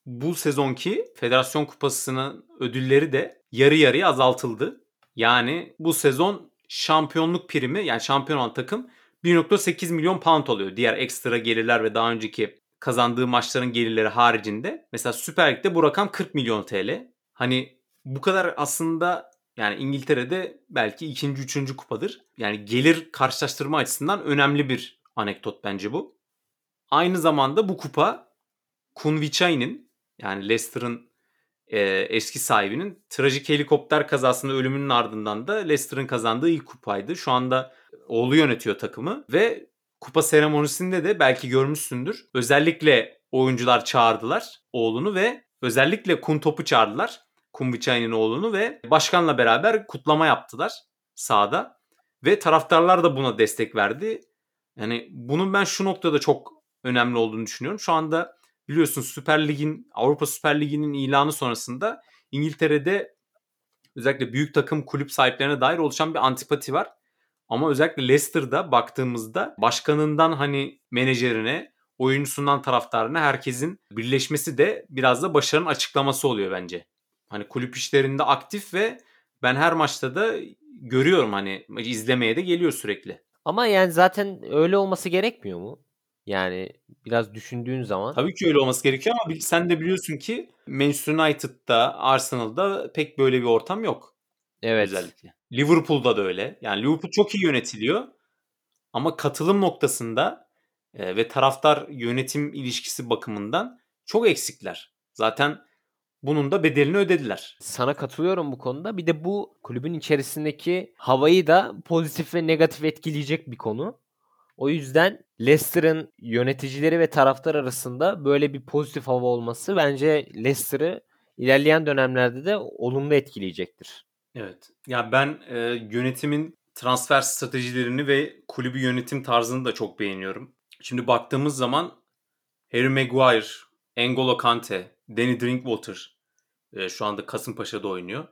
A: bu sezonki Federasyon Kupası'nın ödülleri de yarı yarıya azaltıldı. Yani bu sezon şampiyonluk primi yani şampiyon olan takım 1.8 milyon pound oluyor. Diğer ekstra gelirler ve daha önceki kazandığı maçların gelirleri haricinde. Mesela Süper Lig'de bu rakam 40 milyon TL. Hani bu kadar aslında yani İngiltere'de belki ikinci, üçüncü kupadır. Yani gelir karşılaştırma açısından önemli bir anekdot bence bu. Aynı zamanda bu kupa Kunvichai'nin yani Leicester'ın e, eski sahibinin trajik helikopter kazasında ölümünün ardından da Leicester'ın kazandığı ilk kupaydı. Şu anda oğlu yönetiyor takımı ve kupa seremonisinde de belki görmüşsündür. Özellikle oyuncular çağırdılar oğlunu ve özellikle Kun Top'u çağırdılar. Kumbiçay'ın oğlunu ve başkanla beraber kutlama yaptılar sahada. Ve taraftarlar da buna destek verdi. Yani bunun ben şu noktada çok önemli olduğunu düşünüyorum. Şu anda biliyorsun Süper Lig'in Avrupa Süper Ligi'nin ilanı sonrasında İngiltere'de özellikle büyük takım kulüp sahiplerine dair oluşan bir antipati var. Ama özellikle Leicester'da baktığımızda başkanından hani menajerine, oyuncusundan taraftarına herkesin birleşmesi de biraz da başarının açıklaması oluyor bence. Hani kulüp işlerinde aktif ve ben her maçta da görüyorum hani izlemeye de geliyor sürekli.
B: Ama yani zaten öyle olması gerekmiyor mu? Yani biraz düşündüğün zaman.
A: Tabii ki öyle olması gerekiyor ama sen de biliyorsun ki Manchester United'da, Arsenal'da pek böyle bir ortam yok.
B: Evet.
A: Özellikle. Liverpool'da da öyle. Yani Liverpool çok iyi yönetiliyor. Ama katılım noktasında e, ve taraftar yönetim ilişkisi bakımından çok eksikler. Zaten bunun da bedelini ödediler.
B: Sana katılıyorum bu konuda. Bir de bu kulübün içerisindeki havayı da pozitif ve negatif etkileyecek bir konu. O yüzden Leicester'ın yöneticileri ve taraftar arasında böyle bir pozitif hava olması bence Leicester'ı ilerleyen dönemlerde de olumlu etkileyecektir.
A: Evet. Ya ben e, yönetimin transfer stratejilerini ve kulübü yönetim tarzını da çok beğeniyorum. Şimdi baktığımız zaman Harry Maguire, N'Golo Kante, Danny Drinkwater e, şu anda Kasımpaşa'da oynuyor.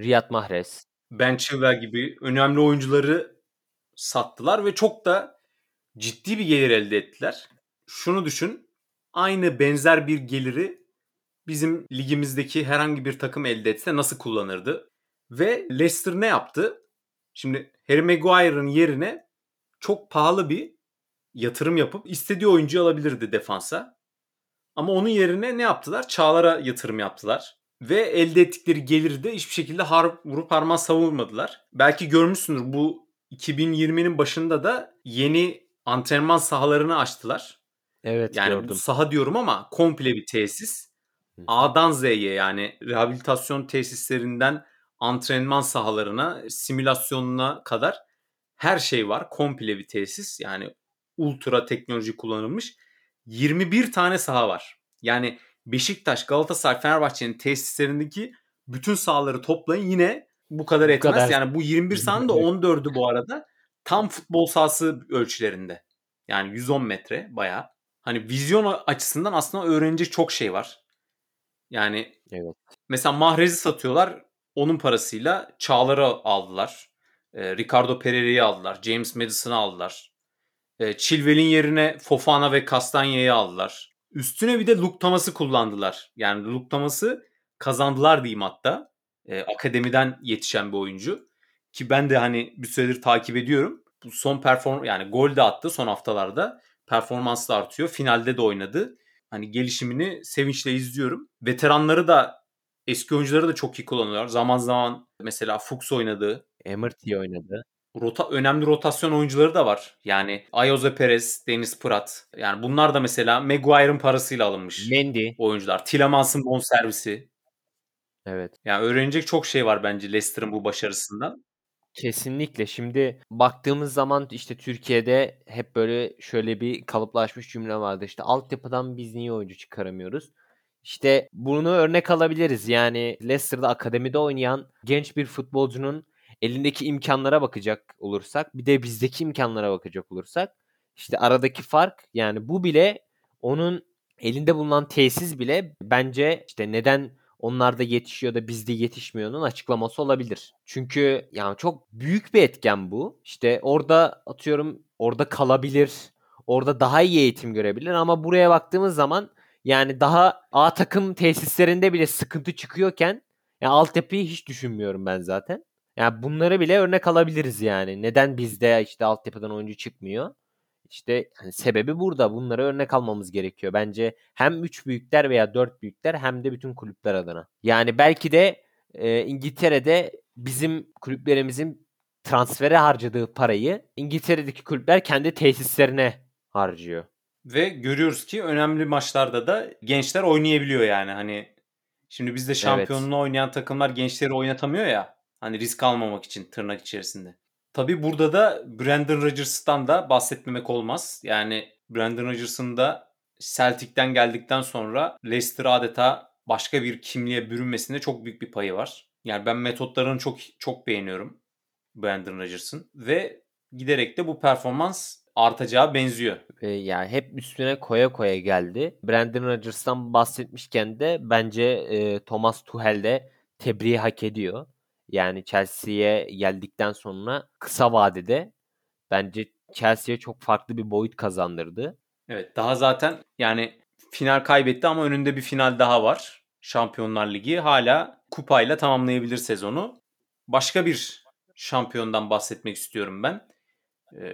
B: Riyad Mahrez.
A: Ben Chilwell gibi önemli oyuncuları sattılar ve çok da ciddi bir gelir elde ettiler. Şunu düşün. Aynı benzer bir geliri bizim ligimizdeki herhangi bir takım elde etse nasıl kullanırdı? Ve Leicester ne yaptı? Şimdi Harry Maguire'ın yerine çok pahalı bir yatırım yapıp istediği oyuncuyu alabilirdi defansa. Ama onun yerine ne yaptılar? Çağlar'a yatırım yaptılar. Ve elde ettikleri geliri de hiçbir şekilde har vurup harman savurmadılar. Belki görmüşsündür bu 2020'nin başında da yeni antrenman sahalarını açtılar.
B: Evet
A: yani
B: gördüm.
A: saha diyorum ama komple bir tesis. A'dan Z'ye yani rehabilitasyon tesislerinden antrenman sahalarına, simülasyonuna kadar her şey var. Komple bir tesis. Yani ultra teknoloji kullanılmış. 21 tane saha var. Yani Beşiktaş, Galatasaray, Fenerbahçe'nin tesislerindeki bütün sahaları toplayın yine bu kadar
B: Bu
A: etmez.
B: kadar.
A: Yani bu 21 sahanın da 14'ü bu arada tam futbol sahası ölçülerinde. Yani 110 metre bayağı. Hani vizyon açısından aslında öğrenecek çok şey var. Yani
B: Evet.
A: mesela Mahrez'i satıyorlar. Onun parasıyla Çağlar'ı aldılar. E, Ricardo Pereira'yı aldılar. James Madison'ı aldılar. E, Chilwell'in yerine Fofana ve Castagne'yi aldılar. Üstüne bir de Luke Thomas'ı kullandılar. Yani Luke Thomas'ı kazandılar diyeyim hatta. E, akademiden yetişen bir oyuncu. Ki ben de hani bir süredir takip ediyorum. Bu son perform yani gol de attı son haftalarda. Performans da artıyor. Finalde de oynadı. Hani gelişimini sevinçle izliyorum. Veteranları da eski oyuncuları da çok iyi kullanıyorlar. Zaman zaman mesela Fuchs oynadı.
B: Emerty oynadı.
A: Rota, önemli rotasyon oyuncuları da var. Yani Ayoze Perez, Deniz Pırat. Yani bunlar da mesela Maguire'ın parasıyla alınmış
B: Mendy.
A: oyuncular. Tillemans'ın bonservisi.
B: Evet.
A: Yani öğrenecek çok şey var bence Leicester'ın bu başarısından.
B: Kesinlikle. Şimdi baktığımız zaman işte Türkiye'de hep böyle şöyle bir kalıplaşmış cümle vardı. İşte altyapıdan biz niye oyuncu çıkaramıyoruz? İşte bunu örnek alabiliriz. Yani Leicester'da akademide oynayan genç bir futbolcunun elindeki imkanlara bakacak olursak, bir de bizdeki imkanlara bakacak olursak, işte aradaki fark yani bu bile onun elinde bulunan tesis bile bence işte neden onlarda yetişiyor da bizde yetişmiyor'nun açıklaması olabilir. Çünkü yani çok büyük bir etken bu. İşte orada atıyorum orada kalabilir. Orada daha iyi eğitim görebilir ama buraya baktığımız zaman yani daha A takım tesislerinde bile sıkıntı çıkıyorken yani altyapıyı hiç düşünmüyorum ben zaten. Yani bunları bile örnek alabiliriz yani. Neden bizde işte altyapıdan oyuncu çıkmıyor? İşte hani sebebi burada. Bunları örnek almamız gerekiyor. Bence hem 3 büyükler veya 4 büyükler hem de bütün kulüpler adına. Yani belki de e, İngiltere'de bizim kulüplerimizin transfere harcadığı parayı İngiltere'deki kulüpler kendi tesislerine harcıyor.
A: Ve görüyoruz ki önemli maçlarda da gençler oynayabiliyor yani. Hani şimdi bizde şampiyonluğu oynayan takımlar gençleri oynatamıyor ya. Hani risk almamak için tırnak içerisinde. Tabii burada da Brandon Rodgers'tan da bahsetmemek olmaz. Yani Brandon Rodgers'ın da Celtic'ten geldikten sonra Leicester adeta başka bir kimliğe bürünmesinde çok büyük bir payı var. Yani ben metotlarını çok çok beğeniyorum Brandon Rodgers'ın ve giderek de bu performans artacağı benziyor.
B: Yani hep üstüne koya koya geldi. Brandon Rodgers'tan bahsetmişken de bence e, Thomas Tuchel de tebriği hak ediyor. Yani Chelsea'ye geldikten sonra kısa vadede bence Chelsea'ye çok farklı bir boyut kazandırdı.
A: Evet daha zaten yani final kaybetti ama önünde bir final daha var. Şampiyonlar Ligi hala kupayla tamamlayabilir sezonu. Başka bir şampiyondan bahsetmek istiyorum ben.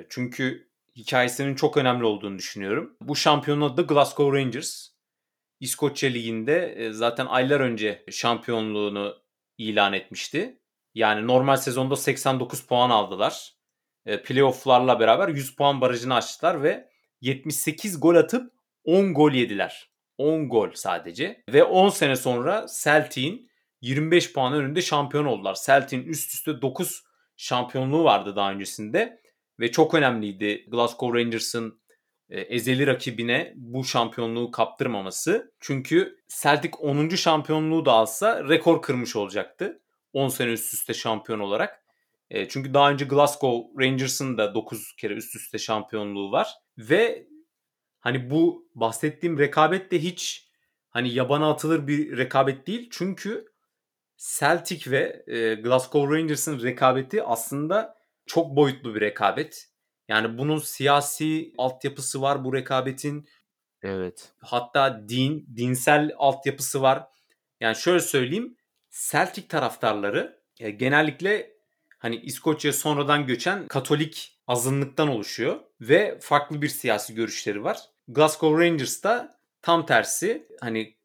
A: Çünkü hikayesinin çok önemli olduğunu düşünüyorum. Bu şampiyonun adı Glasgow Rangers. İskoçya Ligi'nde zaten aylar önce şampiyonluğunu ilan etmişti. Yani normal sezonda 89 puan aldılar. E, playoff'larla beraber 100 puan barajını açtılar ve 78 gol atıp 10 gol yediler. 10 gol sadece. Ve 10 sene sonra Celtic'in 25 puan önünde şampiyon oldular. Celtic'in üst üste 9 şampiyonluğu vardı daha öncesinde. Ve çok önemliydi Glasgow Rangers'ın e, ezeli rakibine bu şampiyonluğu kaptırmaması. Çünkü Celtic 10. şampiyonluğu da alsa rekor kırmış olacaktı. 10 sene üst üste şampiyon olarak. E, çünkü daha önce Glasgow Rangers'ın da 9 kere üst üste şampiyonluğu var. Ve hani bu bahsettiğim rekabet de hiç hani yabana atılır bir rekabet değil. Çünkü Celtic ve e, Glasgow Rangers'ın rekabeti aslında çok boyutlu bir rekabet. Yani bunun siyasi altyapısı var bu rekabetin.
B: Evet.
A: Hatta din, dinsel altyapısı var. Yani şöyle söyleyeyim. Celtic taraftarları e, genellikle hani İskoçya sonradan göçen Katolik azınlıktan oluşuyor ve farklı bir siyasi görüşleri var. Glasgow Rangers da tam tersi hani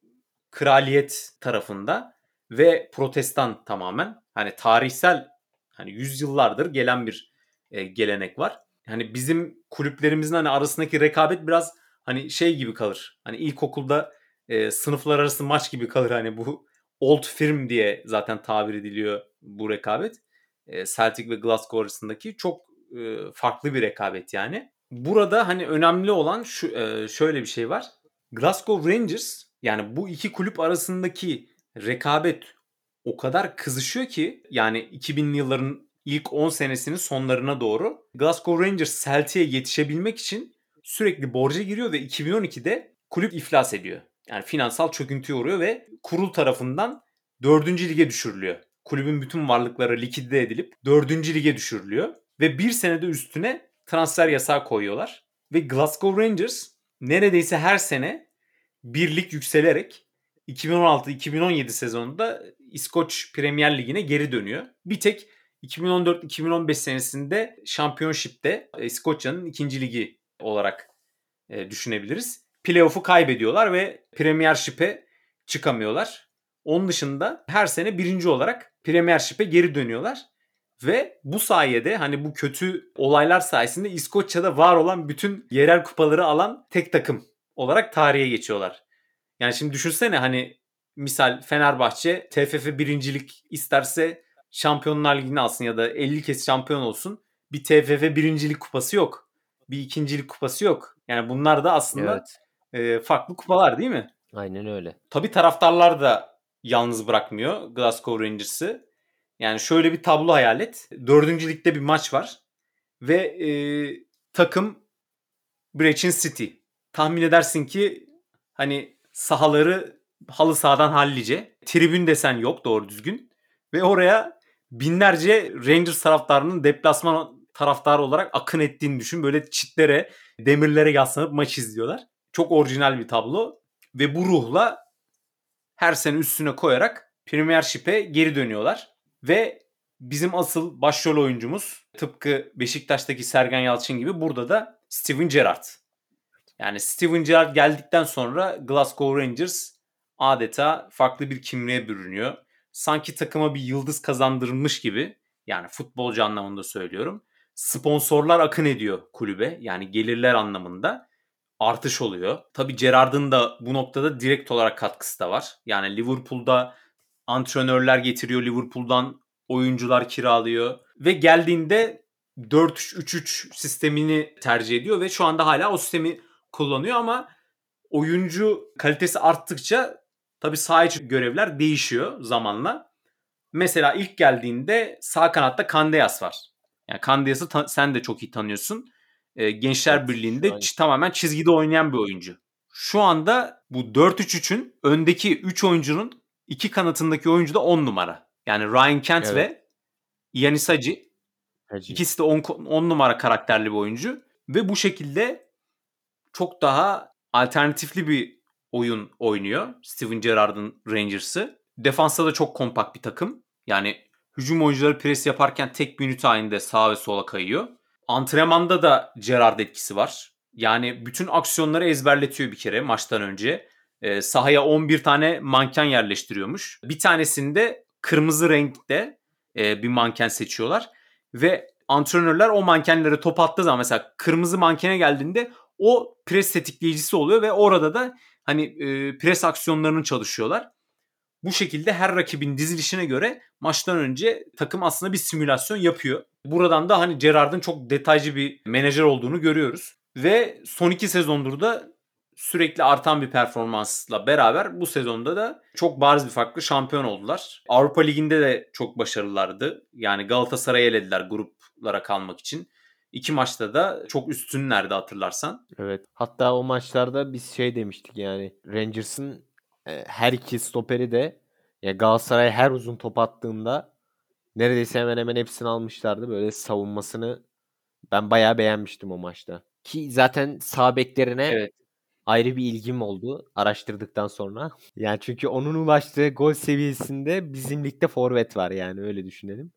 A: kraliyet tarafında ve protestan tamamen. Hani tarihsel hani yüzyıllardır gelen bir e, gelenek var. Hani bizim kulüplerimizin hani arasındaki rekabet biraz hani şey gibi kalır. Hani ilkokulda e, sınıflar arası maç gibi kalır hani bu old firm diye zaten tabir ediliyor bu rekabet. E, Celtic ve Glasgow arasındaki çok e, farklı bir rekabet yani. Burada hani önemli olan şu e, şöyle bir şey var. Glasgow Rangers Yani bu iki kulüp arasındaki rekabet o kadar kızışıyor ki yani 2000'li yılların ilk 10 senesinin sonlarına doğru Glasgow Rangers Celtic'e yetişebilmek için sürekli borca giriyor ve 2012'de kulüp iflas ediyor. Yani finansal çöküntüye uğruyor ve kurul tarafından 4. lige düşürülüyor. Kulübün bütün varlıkları likide edilip 4. lige düşürülüyor. Ve bir senede üstüne transfer yasağı koyuyorlar. Ve Glasgow Rangers neredeyse her sene birlik yükselerek 2016-2017 sezonunda İskoç Premier Ligi'ne geri dönüyor. Bir tek 2014-2015 senesinde Championship'te İskoçya'nın ikinci ligi olarak e, düşünebiliriz. Playoff'u kaybediyorlar ve Premiership'e çıkamıyorlar. Onun dışında her sene birinci olarak Premiership'e geri dönüyorlar. Ve bu sayede hani bu kötü olaylar sayesinde İskoçya'da var olan bütün yerel kupaları alan tek takım olarak tarihe geçiyorlar. Yani şimdi düşünsene hani misal Fenerbahçe TFF birincilik isterse Şampiyonlar Ligi'ni alsın ya da 50 kez şampiyon olsun. Bir TFF birincilik kupası yok. Bir ikincilik kupası yok. Yani bunlar da aslında evet. E, farklı kupalar değil mi?
B: Aynen öyle.
A: Tabii taraftarlar da yalnız bırakmıyor Glasgow Rangers'ı. Yani şöyle bir tablo hayal et. Dördüncü ligde bir maç var. Ve e, takım Brechin City. Tahmin edersin ki hani sahaları halı sahadan hallice. Tribün desen yok doğru düzgün. Ve oraya binlerce Rangers taraftarının deplasman taraftarı olarak akın ettiğini düşün. Böyle çitlere, demirlere yaslanıp maç izliyorlar. Çok orijinal bir tablo. Ve bu ruhla her sene üstüne koyarak Premiership'e geri dönüyorlar. Ve bizim asıl başrol oyuncumuz tıpkı Beşiktaş'taki Sergen Yalçın gibi burada da Steven Gerrard. Yani Steven Gerrard geldikten sonra Glasgow Rangers adeta farklı bir kimliğe bürünüyor. Sanki takıma bir yıldız kazandırılmış gibi yani futbolcu anlamında söylüyorum. Sponsorlar akın ediyor kulübe yani gelirler anlamında artış oluyor. Tabi Gerrard'ın da bu noktada direkt olarak katkısı da var. Yani Liverpool'da antrenörler getiriyor Liverpool'dan oyuncular kiralıyor ve geldiğinde 4-3-3 sistemini tercih ediyor ve şu anda hala o sistemi kullanıyor ama oyuncu kalitesi arttıkça tabi sağ içi görevler değişiyor zamanla. Mesela ilk geldiğinde sağ kanatta Kandeyas var. Yani Kandeyas'ı sen de çok iyi tanıyorsun. Ee, Gençler evet, Birliği'nde ç- tamamen çizgide oynayan bir oyuncu. Şu anda bu 4-3-3'ün öndeki 3 oyuncunun iki kanatındaki oyuncu da 10 numara. Yani Ryan Kent evet. ve Yanis Hacı. Hacı. İkisi de 10 numara karakterli bir oyuncu. Ve bu şekilde çok daha alternatifli bir oyun oynuyor Steven Gerrard'ın Rangers'ı. Defansta da çok kompakt bir takım. Yani hücum oyuncuları pres yaparken tek bir ünite halinde sağa ve sola kayıyor. Antrenmanda da Gerrard etkisi var. Yani bütün aksiyonları ezberletiyor bir kere maçtan önce e, sahaya 11 tane manken yerleştiriyormuş. Bir tanesinde kırmızı renkte e, bir manken seçiyorlar ve antrenörler o mankenlere top attığı zaman mesela kırmızı mankene geldiğinde o pres tetikleyicisi oluyor ve orada da hani e, pres aksiyonlarını çalışıyorlar. Bu şekilde her rakibin dizilişine göre maçtan önce takım aslında bir simülasyon yapıyor. Buradan da hani Gerard'ın çok detaycı bir menajer olduğunu görüyoruz. Ve son iki sezondur da sürekli artan bir performansla beraber bu sezonda da çok bariz bir farklı şampiyon oldular. Avrupa Ligi'nde de çok başarılılardı. Yani Galatasaray'ı elediler gruplara kalmak için. İki maçta da çok üstünlerdi hatırlarsan.
B: Evet. Hatta o maçlarda biz şey demiştik yani Rangers'ın her iki stoperi de ya Galatasaray her uzun top attığında neredeyse hemen hemen hepsini almışlardı. Böyle savunmasını ben bayağı beğenmiştim o maçta. Ki zaten sağ beklerine evet ayrı bir ilgim oldu araştırdıktan sonra. Yani çünkü onun ulaştığı gol seviyesinde bizim ligde forvet var yani öyle düşünelim.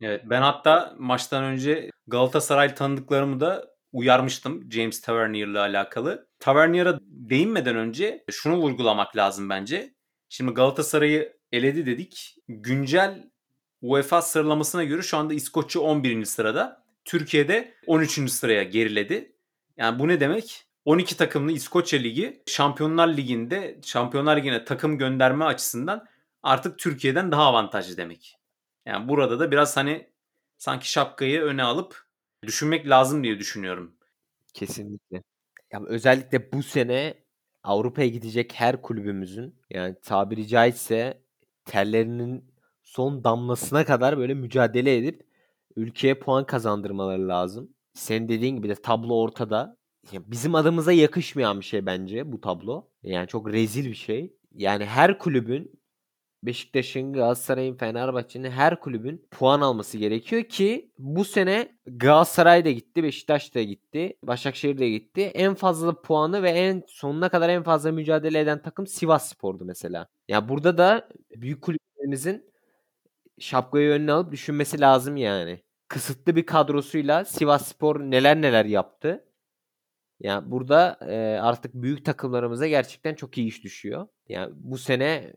A: Evet ben hatta maçtan önce Galatasaray tanıdıklarımı da uyarmıştım James Tavernier ile alakalı. Tavernier'a değinmeden önce şunu vurgulamak lazım bence. Şimdi Galatasaray'ı eledi dedik. Güncel UEFA sıralamasına göre şu anda İskoçya 11. sırada. Türkiye'de 13. sıraya geriledi. Yani bu ne demek? 12 takımlı İskoçya Ligi Şampiyonlar Ligi'nde Şampiyonlar Ligi'ne takım gönderme açısından artık Türkiye'den daha avantajlı demek. Yani burada da biraz hani sanki şapkayı öne alıp düşünmek lazım diye düşünüyorum.
B: Kesinlikle. Ya özellikle bu sene Avrupa'ya gidecek her kulübümüzün yani tabiri caizse terlerinin son damlasına kadar böyle mücadele edip ülkeye puan kazandırmaları lazım. Sen dediğin gibi de tablo ortada. bizim adımıza yakışmayan bir şey bence bu tablo. Yani çok rezil bir şey. Yani her kulübün Beşiktaş'ın, Galatasaray'ın, Fenerbahçe'nin her kulübün puan alması gerekiyor ki bu sene Galatasaray da gitti, Beşiktaş da gitti, Başakşehir de gitti. En fazla puanı ve en sonuna kadar en fazla mücadele eden takım Sivas Spor'du mesela. Ya yani burada da büyük kulüplerimizin şapkayı önüne alıp düşünmesi lazım yani. Kısıtlı bir kadrosuyla Sivas Spor neler neler yaptı. Yani burada artık büyük takımlarımıza gerçekten çok iyi iş düşüyor. Yani bu sene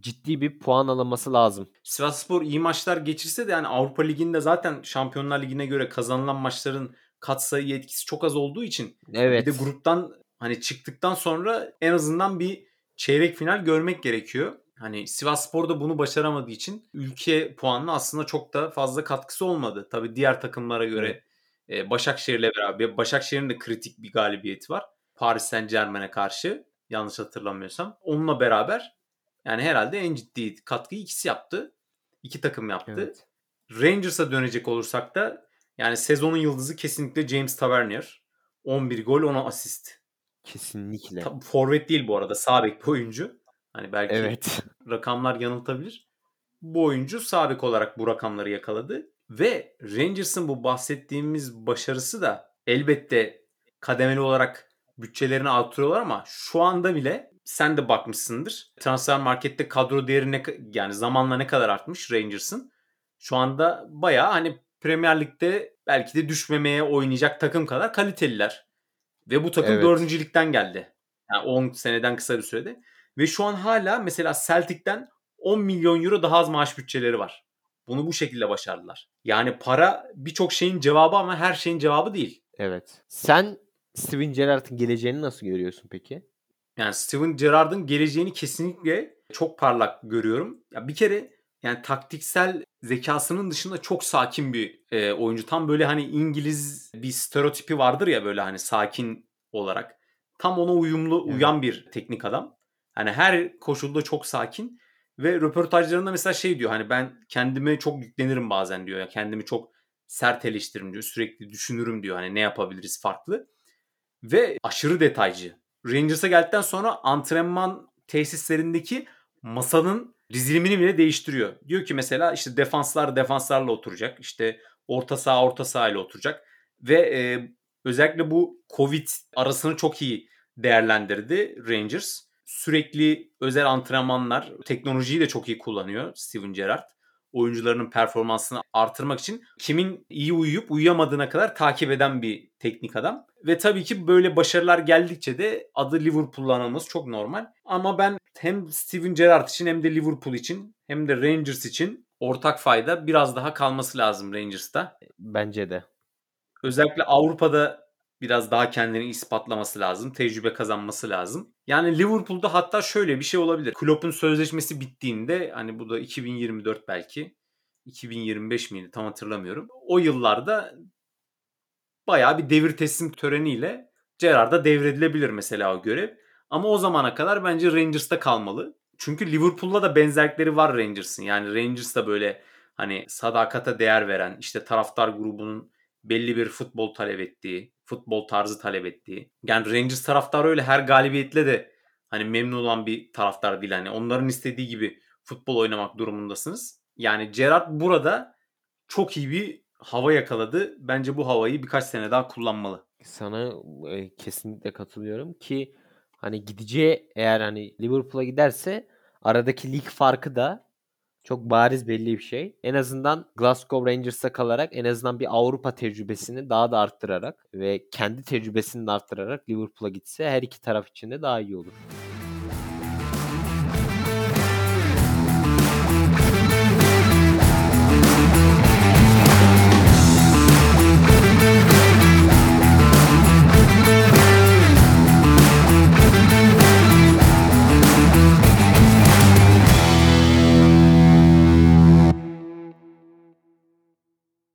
B: ciddi bir puan alınması lazım.
A: Sivasspor iyi maçlar geçirse de yani Avrupa Ligi'nde zaten Şampiyonlar Ligi'ne göre kazanılan maçların katsayı etkisi çok az olduğu için evet. bir de gruptan hani çıktıktan sonra en azından bir çeyrek final görmek gerekiyor. Hani Sivasspor da bunu başaramadığı için ülke puanına aslında çok da fazla katkısı olmadı. Tabii diğer takımlara göre evet. Başakşehir'le beraber Başakşehir'in de kritik bir galibiyeti var. Paris Saint Germain'e karşı yanlış hatırlamıyorsam. Onunla beraber yani herhalde en ciddi katkıyı ikisi yaptı. İki takım yaptı. Evet. Rangers'a dönecek olursak da yani sezonun yıldızı kesinlikle James Tavernier. 11 gol 10 asist.
B: Kesinlikle.
A: Tabii forvet değil bu arada. Sağ bek oyuncu. Hani belki evet. rakamlar yanıltabilir. Bu oyuncu sağ bek olarak bu rakamları yakaladı. Ve Rangers'ın bu bahsettiğimiz başarısı da elbette kademeli olarak bütçelerini artırıyorlar ama şu anda bile sen de bakmışsındır. Transfer markette kadro değeri ne, yani zamanla ne kadar artmış Rangers'ın. Şu anda bayağı hani Premier Lig'de belki de düşmemeye oynayacak takım kadar kaliteliler. Ve bu takım evet. 4. ligden geldi. Yani 10 seneden kısa bir sürede. Ve şu an hala mesela Celtic'ten 10 milyon euro daha az maaş bütçeleri var. Bunu bu şekilde başardılar. Yani para birçok şeyin cevabı ama her şeyin cevabı değil.
B: Evet. Sen Steven Gerrard'ın geleceğini nasıl görüyorsun peki?
A: Yani Steven Gerrard'ın geleceğini kesinlikle çok parlak görüyorum. Ya bir kere yani taktiksel zekasının dışında çok sakin bir e, oyuncu. Tam böyle hani İngiliz bir stereotipi vardır ya böyle hani sakin olarak. Tam ona uyumlu evet. uyan bir teknik adam. Hani her koşulda çok sakin ve röportajlarında mesela şey diyor hani ben kendime çok yüklenirim bazen diyor. ya Kendimi çok sert eleştiririm diyor. Sürekli düşünürüm diyor hani ne yapabiliriz farklı. Ve aşırı detaycı. Rangers'a geldikten sonra antrenman tesislerindeki masanın dizilimini bile değiştiriyor. Diyor ki mesela işte defanslar defanslarla oturacak. İşte orta saha orta saha ile oturacak. Ve e, özellikle bu Covid arasını çok iyi değerlendirdi Rangers. Sürekli özel antrenmanlar, teknolojiyi de çok iyi kullanıyor Steven Gerrard oyuncularının performansını artırmak için kimin iyi uyuyup uyuyamadığına kadar takip eden bir teknik adam. Ve tabii ki böyle başarılar geldikçe de adı Liverpool'la anılması çok normal. Ama ben hem Steven Gerrard için hem de Liverpool için hem de Rangers için ortak fayda biraz daha kalması lazım Rangers'ta.
B: Bence de.
A: Özellikle Avrupa'da biraz daha kendini ispatlaması lazım. Tecrübe kazanması lazım. Yani Liverpool'da hatta şöyle bir şey olabilir. Klopp'un sözleşmesi bittiğinde hani bu da 2024 belki 2025 miydi tam hatırlamıyorum. O yıllarda bayağı bir devir teslim töreniyle Gerrard'a devredilebilir mesela o görev. Ama o zamana kadar bence Rangers'ta kalmalı. Çünkü Liverpool'la da benzerlikleri var Rangers'ın. Yani Rangers da böyle hani sadakata değer veren işte taraftar grubunun belli bir futbol talep ettiği, futbol tarzı talep ettiği. Yani Rangers taraftarı öyle her galibiyetle de hani memnun olan bir taraftar değil. Hani onların istediği gibi futbol oynamak durumundasınız. Yani Gerard burada çok iyi bir hava yakaladı. Bence bu havayı birkaç sene daha kullanmalı.
B: Sana e, kesinlikle katılıyorum ki hani gideceği eğer hani Liverpool'a giderse aradaki lig farkı da çok bariz belli bir şey. En azından Glasgow Rangers'a kalarak en azından bir Avrupa tecrübesini daha da arttırarak ve kendi tecrübesini de arttırarak Liverpool'a gitse her iki taraf için de daha iyi olur.